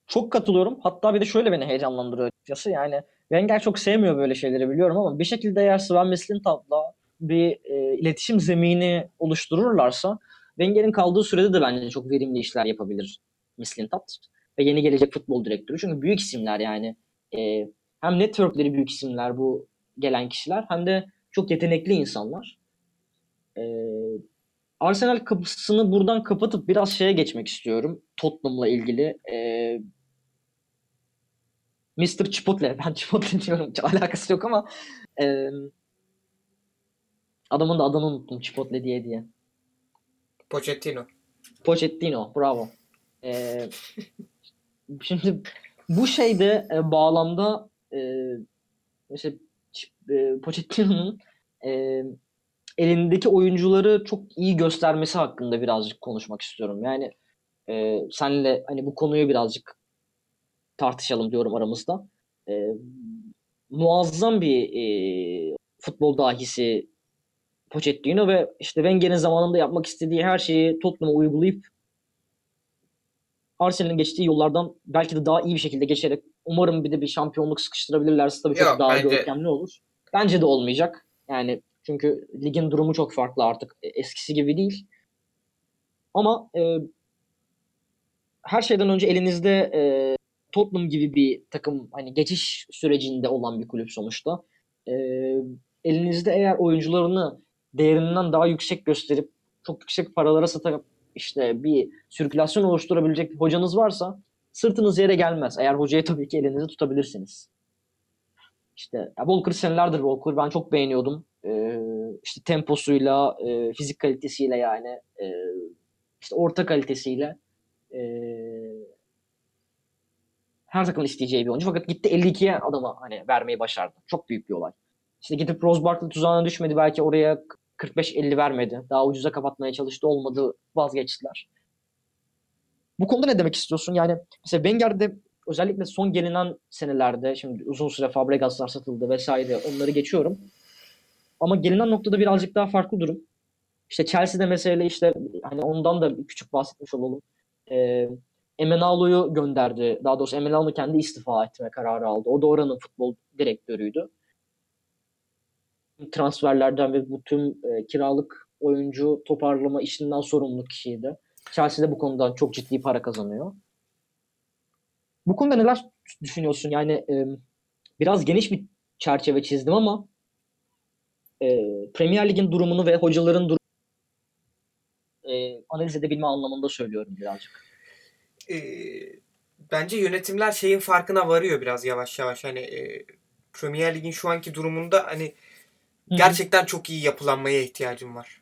S2: Çok katılıyorum. Hatta bir de şöyle beni heyecanlandırıyor açıkçası. Yani Wenger çok sevmiyor böyle şeyleri biliyorum ama bir şekilde eğer Sven Mislintat'la bir e, iletişim zemini oluştururlarsa Wenger'in kaldığı sürede de bence çok verimli işler yapabilir Mislintat ve yeni gelecek futbol direktörü. Çünkü büyük isimler yani e, hem networkleri büyük isimler bu gelen kişiler hem de çok yetenekli insanlar. E, Arsenal kapısını buradan kapatıp biraz şeye geçmek istiyorum. Tottenham'la ilgili. E, Mr. Chipotle. Ben Chipotle diyorum. Alakası yok ama e, adamın da adını unuttum Chipotle diye diye.
S1: Pochettino.
S2: Pochettino. Bravo. E, şimdi bu şeyde e, bağlamda e, mesela Ç- e, Pochettino'nun e, elindeki oyuncuları çok iyi göstermesi hakkında birazcık konuşmak istiyorum. Yani e, senle hani bu konuyu birazcık tartışalım diyorum aramızda. E, muazzam bir e, futbol dahisi Pochettino ve işte Wenger'in zamanında yapmak istediği her şeyi Tottenham'a uygulayıp Arsenal'in geçtiği yollardan belki de daha iyi bir şekilde geçerek umarım bir de bir şampiyonluk sıkıştırabilirlerse tabii çok
S1: Yok,
S2: daha
S1: bence-
S2: görkemli olur. Bence de olmayacak. Yani çünkü ligin durumu çok farklı artık. E, Eskisi gibi değil. Ama e, her şeyden önce elinizde e, Tottenham gibi bir takım hani geçiş sürecinde olan bir kulüp sonuçta. E, elinizde eğer oyuncularını değerinden daha yüksek gösterip çok yüksek paralara satıp işte bir sirkülasyon oluşturabilecek bir hocanız varsa sırtınız yere gelmez. Eğer hocayı tabii ki elinizde tutabilirsiniz. İşte ya Walker senelerdir Walker ben çok beğeniyordum. Ee, işte temposuyla, e, fizik kalitesiyle yani e, işte orta kalitesiyle e, her takımın isteyeceği bir oyuncu. Fakat gitti 52'ye adama hani vermeyi başardı. Çok büyük bir olay. İşte gidip Rose Barkley tuzağına düşmedi. Belki oraya 45-50 vermedi. Daha ucuza kapatmaya çalıştı. Olmadı vazgeçtiler. Bu konuda ne demek istiyorsun? Yani mesela Wenger'de özellikle son gelinen senelerde şimdi uzun süre Fabregaslar satıldı vesaire onları geçiyorum. Ama gelinen noktada birazcık daha farklı durum. İşte Chelsea'de mesela işte hani ondan da küçük bahsetmiş olalım. Ee, Emenalo'yu gönderdi. Daha doğrusu Emenalo kendi istifa etme kararı aldı. O da oranın futbol direktörüydü. Transferlerden ve bu tüm e, kiralık oyuncu toparlama işinden sorumlu kişiydi. Chelsea de bu konudan çok ciddi para kazanıyor. Bu konuda neler düşünüyorsun? Yani e, biraz geniş bir çerçeve çizdim ama e, Premier Lig'in durumunu ve hocaların durumunu e, analiz edebilme anlamında söylüyorum birazcık.
S1: Ee, bence yönetimler şeyin farkına varıyor biraz yavaş yavaş. Hani e, Premier Lig'in şu anki durumunda hani gerçekten çok iyi yapılanmaya ihtiyacım var.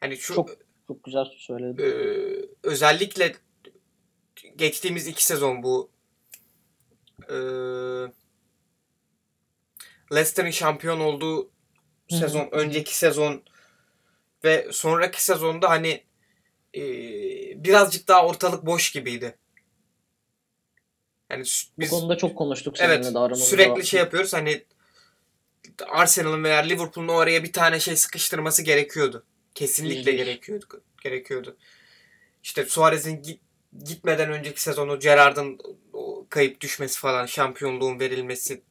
S1: Hani şu
S2: Çok çok güzel söyledin.
S1: e, özellikle geçtiğimiz iki sezon bu e, Leicester'ın şampiyon olduğu
S2: Hı hı.
S1: sezon, önceki sezon ve sonraki sezonda hani e, birazcık daha ortalık boş gibiydi. Yani sü-
S2: Bu
S1: biz
S2: konuda çok konuştuk seninle
S1: evet
S2: de
S1: sürekli şey yapıyoruz hani Arsenal'ın veya Liverpool'un oraya bir tane şey sıkıştırması gerekiyordu. Kesinlikle
S2: yüz.
S1: gerekiyordu. Gerekiyordu. İşte Suarez'in git- gitmeden önceki sezonu Gerrard'ın o kayıp düşmesi falan, şampiyonluğun verilmesi.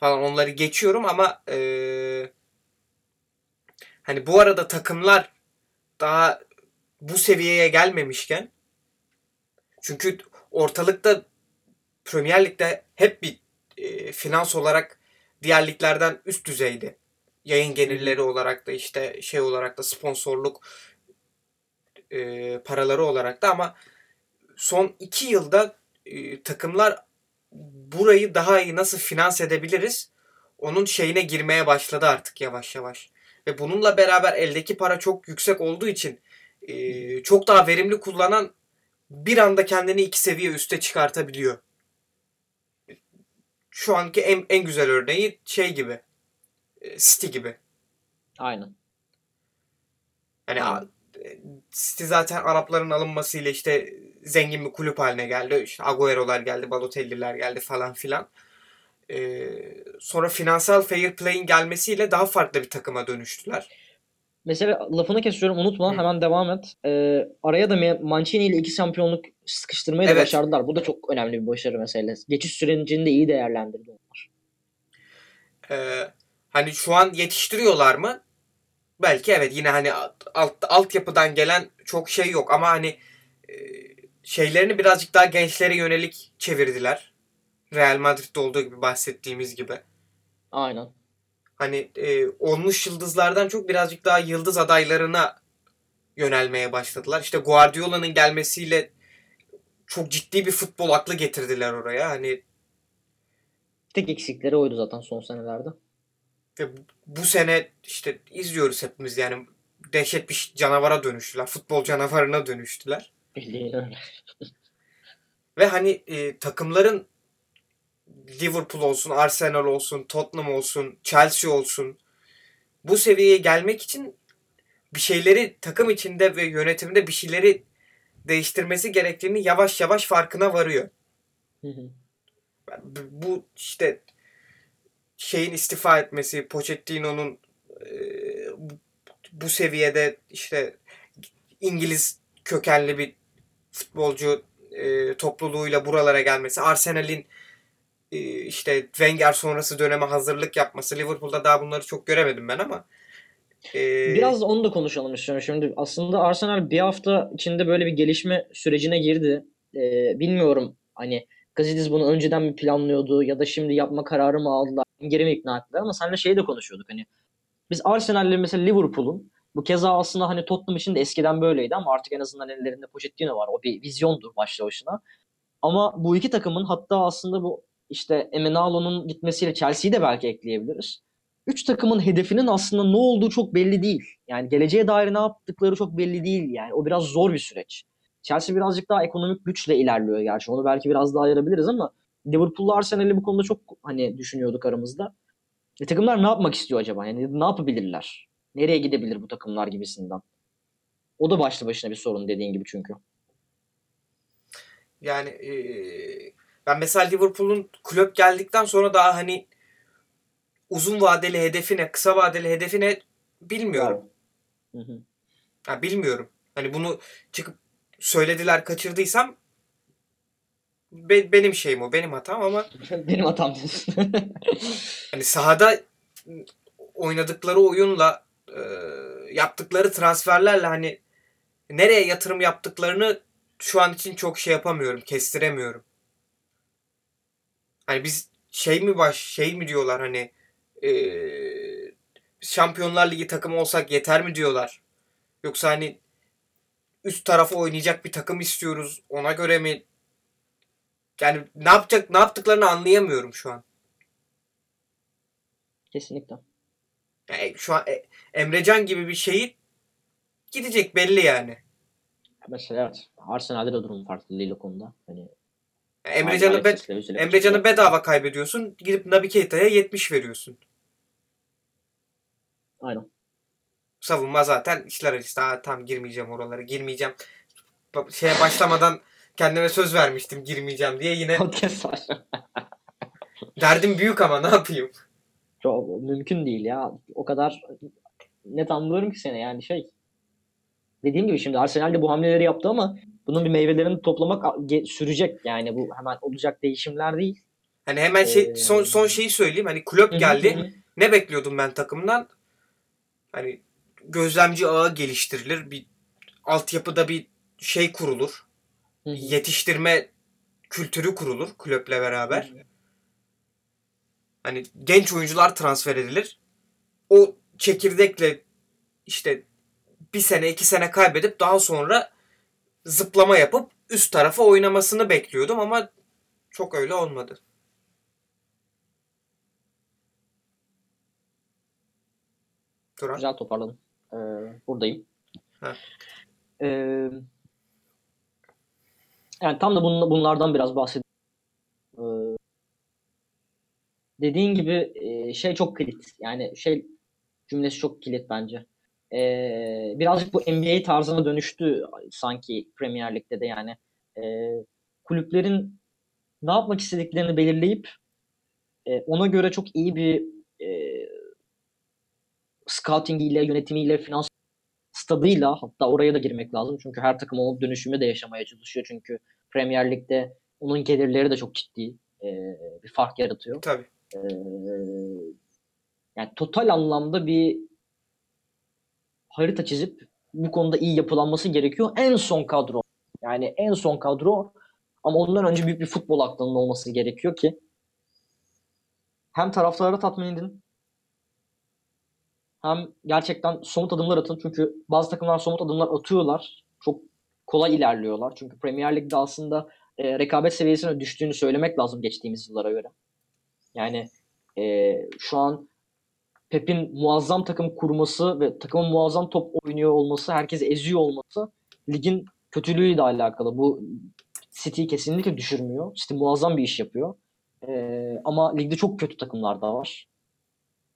S1: falan onları geçiyorum ama eee, hani bu arada takımlar daha bu seviyeye gelmemişken çünkü ortalıkta Premier Lig'de hep bir e, finans olarak diğer liglerden üst düzeydi. Yayın gelirleri olarak da işte şey olarak da sponsorluk e, paraları olarak da ama son iki yılda e, takımlar burayı daha iyi nasıl finans edebiliriz onun şeyine girmeye başladı artık yavaş yavaş. Ve bununla beraber eldeki para çok yüksek olduğu için e, çok daha verimli kullanan bir anda kendini iki seviye üste çıkartabiliyor. Şu anki en, en güzel örneği şey gibi. e, City gibi.
S2: Aynen.
S1: Hani
S2: Aynen.
S1: City zaten Arapların alınmasıyla işte zengin bir kulüp haline geldi. İşte Agüero'lar geldi, Balotelli'ler geldi falan filan. Ee, sonra finansal fair play'in gelmesiyle daha farklı bir takıma dönüştüler.
S2: Mesela lafını kesiyorum unutma
S1: Hı.
S2: hemen devam et. Ee, araya da Mancini ile iki şampiyonluk sıkıştırmayı da
S1: Evet.
S2: başardılar. Bu da çok önemli bir başarı meselesi. Geçiş sürecini de iyi değerlendirdi onlar.
S1: Ee, hani şu an yetiştiriyorlar mı? Belki evet yine hani alt, altyapıdan gelen çok şey yok ama hani e, şeylerini birazcık daha gençlere yönelik çevirdiler. Real Madrid'de olduğu gibi bahsettiğimiz gibi.
S2: Aynen.
S1: Hani e, olmuş yıldızlardan çok birazcık daha yıldız adaylarına yönelmeye başladılar. İşte Guardiola'nın gelmesiyle çok ciddi bir futbol aklı getirdiler oraya. Hani
S2: Tek eksikleri oydu zaten son senelerde.
S1: ve bu- sene işte izliyoruz hepimiz yani dehşet bir canavara dönüştüler. Futbol canavarına dönüştüler.
S2: Bildiğin öyle.
S1: Ve hani e, takımların Liverpool olsun, Arsenal olsun, Tottenham olsun, Chelsea olsun bu seviyeye gelmek için bir şeyleri takım içinde ve yönetimde bir şeyleri değiştirmesi gerektiğini yavaş yavaş farkına varıyor.
S2: Hı hı.
S1: Bu- işte şeyin istifa etmesi, Pochettino'nun e, bu- seviyede işte İngiliz kökenli bir futbolcu e, topluluğuyla buralara gelmesi, Arsenal'in işte Wenger sonrası döneme hazırlık yapması, Liverpool'da daha bunları çok göremedim ben ama e,
S2: Biraz onu da konuşalım istiyorum. Şimdi aslında Arsenal bir hafta içinde böyle bir gelişme sürecine girdi. Ee, bilmiyorum hani Gazidis bunu önceden mi planlıyordu ya da şimdi yapma kararı mı aldılar? Geri mi ikna ettiler? Ama seninle şeyi de konuşuyorduk hani. Biz Arsenal'le mesela Liverpool'un bu keza aslında hani Tottenham için de eskiden böyleydi ama artık en azından ellerinde Pochettino var. O bir vizyondur başlı başına. Ama bu iki takımın hatta aslında bu işte Emenalo'nun gitmesiyle Chelsea'yi de belki ekleyebiliriz. Üç takımın hedefinin aslında ne olduğu çok belli değil. Yani geleceğe dair ne yaptıkları çok belli değil yani. O biraz zor bir süreç. Chelsea birazcık daha ekonomik güçle ilerliyor gerçi. Onu belki biraz daha ayırabiliriz ama Liverpool'la Arsenal'i bu konuda çok hani düşünüyorduk aramızda. E, takımlar ne yapmak istiyor acaba? Yani ne yapabilirler? Nereye gidebilir bu takımlar gibisinden? O da başlı başına bir sorun dediğin gibi çünkü.
S1: Yani e, ben mesela Liverpool'un kulüp geldikten sonra daha hani uzun vadeli hedefine, kısa vadeli hedefine bilmiyorum.
S2: Hı hı.
S1: Ha, bilmiyorum. Hani bunu çıkıp söylediler kaçırdıysam be- benim şeyim o, benim hatam ama
S2: Benim hatam diyorsun.
S1: hani sahada oynadıkları oyunla e, yaptıkları transferlerle hani nereye yatırım yaptıklarını şu an için çok şey yapamıyorum, kestiremiyorum. Hani biz şey mi baş şey mi diyorlar hani e, Şampiyonlar Ligi takımı olsak yeter mi diyorlar. Yoksa hani üst tarafa oynayacak bir takım istiyoruz. Ona göre mi yani ne yapacak ne yaptıklarını anlayamıyorum şu an.
S2: Kesinlikle.
S1: Yani şu an e, Emrecan gibi bir şeyi gidecek belli yani.
S2: Mesela evet. Arsenal'de de durum farklı değil o konuda. Hani
S1: Emrecan'ı be, Emrecan'ı bedava kaybediyorsun. Gidip Naby Keita'ya 70 veriyorsun.
S2: Aynen.
S1: Savunma zaten işler acısı. Daha tam girmeyeceğim oralara. Girmeyeceğim. Şeye başlamadan kendime söz vermiştim girmeyeceğim diye. Yine derdim büyük ama ne yapayım?
S2: Çok mümkün değil ya. O kadar net anlıyorum ki seni yani şey. Dediğim gibi şimdi Arsenal de bu hamleleri yaptı ama bunun bir meyvelerini toplamak sürecek yani bu hemen olacak değişimler değil.
S1: Hani hemen şey
S2: Ee,
S1: son son şeyi söyleyeyim. Hani Klopp
S2: hı,
S1: geldi.
S2: hı hı.
S1: Ne bekliyordum ben takımdan? Hani gözlemci ağı geliştirilir. Bir altyapıda bir şey kurulur. Yetiştirme kültürü kurulur kulüple beraber. Hani genç oyuncular transfer edilir. O çekirdekle işte bir sene iki sene kaybedip daha sonra zıplama yapıp üst tarafa oynamasını bekliyordum ama çok öyle olmadı. Turan.
S2: Güzel toparladın. Ee, buradayım. Ee, yani tam da bunla- bunlardan biraz bahsedeyim. Ee, dediğin gibi e, şey çok kilit. Yani şey cümlesi çok kilit bence. Ee, birazcık bu NBA tarzına dönüştü sanki Premier Lig'de de yani. Ee, kulüplerin ne yapmak istediklerini belirleyip e, ona göre çok iyi bir e, scoutingiyle, yönetimiyle, finans stadıyla hatta oraya da girmek lazım. Çünkü her takım o dönüşümü de yaşamaya çalışıyor. Çünkü Premier Lig'de onun gelirleri de çok ciddi e, bir fark yaratıyor.
S1: Tabii.
S2: E, yani total anlamda bir harita çizip bu konuda iyi yapılanması gerekiyor. En son kadro. Yani en son kadro ama ondan önce büyük bir futbol aklının olması gerekiyor ki hem taraftarı tatmin edin hem gerçekten somut adımlar atın. Çünkü bazı takımlar somut adımlar atıyorlar. Çok kolay ilerliyorlar. Çünkü Premier Lig'de aslında e, rekabet seviyesine düştüğünü söylemek lazım geçtiğimiz yıllara göre. Yani e, şu an Pep'in muazzam takım kurması ve takımın muazzam top oynuyor olması, herkesi eziyor olması ligin kötülüğüyle alakalı. Bu City'yi kesinlikle düşürmüyor. City muazzam bir iş yapıyor. E, ama ligde çok kötü takımlar da var.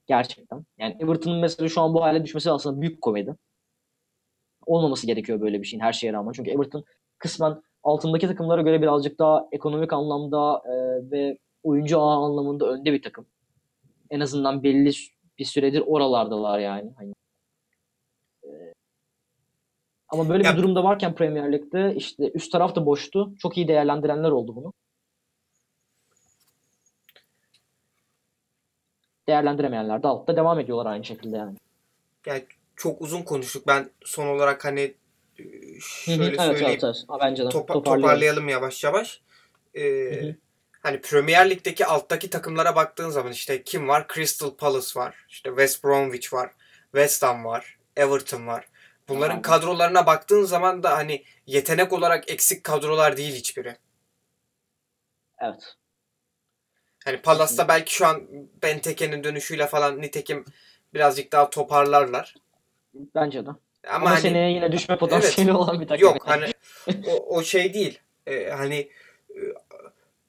S2: Gerçekten. Yani Everton'un mesela şu an bu hale düşmesi aslında büyük komedi. Olmaması gerekiyor böyle bir şeyin her şeye rağmen. Çünkü Everton kısmen altındaki takımlara göre birazcık daha ekonomik anlamda e, ve oyuncu ağı anlamında önde bir takım. En azından belli bir süredir oralardalar yani. Hani, e, ama böyle
S1: Ya-
S2: bir durumda varken Premier Lig'de işte üst taraf da boştu. Çok iyi değerlendirenler oldu bunu. Değerlendiremeyenler de altta devam ediyorlar aynı şekilde yani.
S1: Yani çok uzun konuştuk. Ben son olarak hani e, şöyle
S2: evet,
S1: söyleyeyim.
S2: evet, evet. Ha, bence de.
S1: Topa-
S2: Toparlayalım.
S1: toparlayalım yavaş yavaş. Ee,
S2: Hı hı.
S1: Hani Premier Lig'deki alttaki takımlara baktığın zaman işte kim var? Crystal Palace var. İşte West Bromwich var. West Ham var. Everton var. Bunların
S2: Aha.
S1: kadrolarına baktığın zaman da hani yetenek olarak eksik kadrolar değil hiçbiri.
S2: Evet.
S1: Hani Palace'da belki şu an Benteke'nin dönüşüyle falan nitekim birazcık daha toparlarlar.
S2: Bence de.
S1: Ama,
S2: Ama,
S1: hani
S2: seneye yine düşme potansiyeli olan bir takım.
S1: Yok hani o, o şey değil. Ee, hani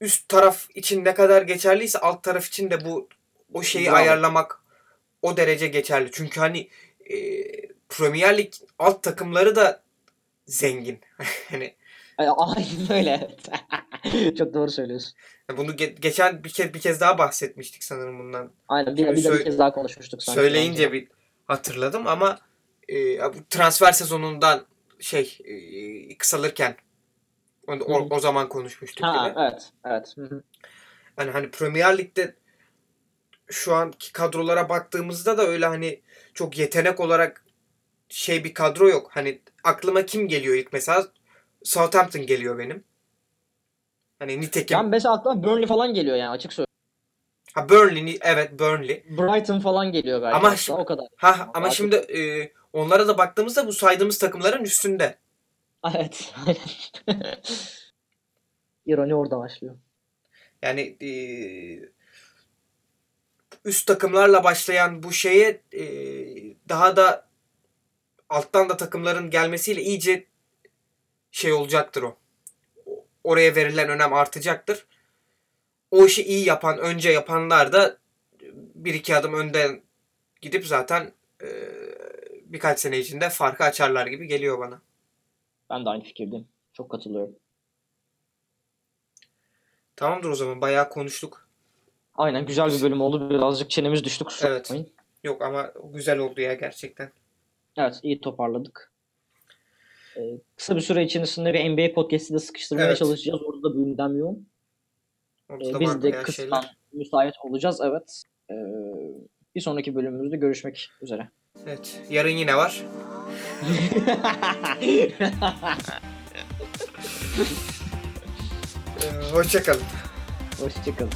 S1: üst taraf için ne kadar geçerliyse alt taraf için de bu o şeyi
S2: Bravo.
S1: ayarlamak o derece geçerli. Çünkü hani e, Premier Lig alt takımları da zengin. hani
S2: Ay- Aynen öyle. Çok doğru söylüyorsun.
S1: bunu ge- geçen bir kez bir kez daha bahsetmiştik sanırım bundan.
S2: Aynen bir,
S1: Şimdi
S2: bir de bir kez daha konuşmuştuk sanki.
S1: Söyleyince bir hatırladım ama e, bu transfer sezonundan şey e, kısalırken o, o,
S2: Hı hı.
S1: o zaman konuşmuştuk
S2: Ha
S1: yine.
S2: evet. Evet. Hı hı.
S1: Yani hani Premier Lig'de şu anki kadrolara baktığımızda da öyle hani çok yetenek olarak şey bir kadro yok. Hani aklıma kim geliyor ilk mesela? Southampton geliyor benim. Hani nitekim
S2: Ben mesela aklıma Burnley falan geliyor yani açık söyleyeyim.
S1: ha Burnley evet Burnley.
S2: Brighton falan geliyor belki.
S1: Ama
S2: hatta, o kadar.
S1: Ha ama
S2: Daha
S1: şimdi e, onlara da baktığımızda bu saydığımız takımların üstünde.
S2: Evet. aynen. İroni orada başlıyor.
S1: Yani e, üst takımlarla başlayan bu şeye e, daha da alttan da takımların gelmesiyle iyice şey olacaktır o. Oraya verilen önem artacaktır. O işi iyi yapan, önce yapanlar da bir iki adım önden gidip zaten e, birkaç sene içinde farkı açarlar gibi geliyor bana.
S2: Ben de aynı fikirdeyim. Çok katılıyorum.
S1: Tamamdır o zaman bayağı konuştuk.
S2: Aynen güzel bir bölüm oldu. Birazcık çenemiz düştük. kusura
S1: Evet.
S2: bakmayın.
S1: Yok ama güzel oldu ya gerçekten.
S2: Evet iyi toparladık. Ee, kısa bir süre içerisinde bir NBA podcast'i de sıkıştırmaya
S1: Evet.
S2: çalışacağız. Orada da gündem yoğun. Ee,
S1: da
S2: biz de kısmen
S1: şeyler.
S2: müsait olacağız evet. Ee, bir sonraki bölümümüzde görüşmek üzere.
S1: Evet. Yarın yine var. Ee, hoşça kalın.
S2: Hoşçakalın.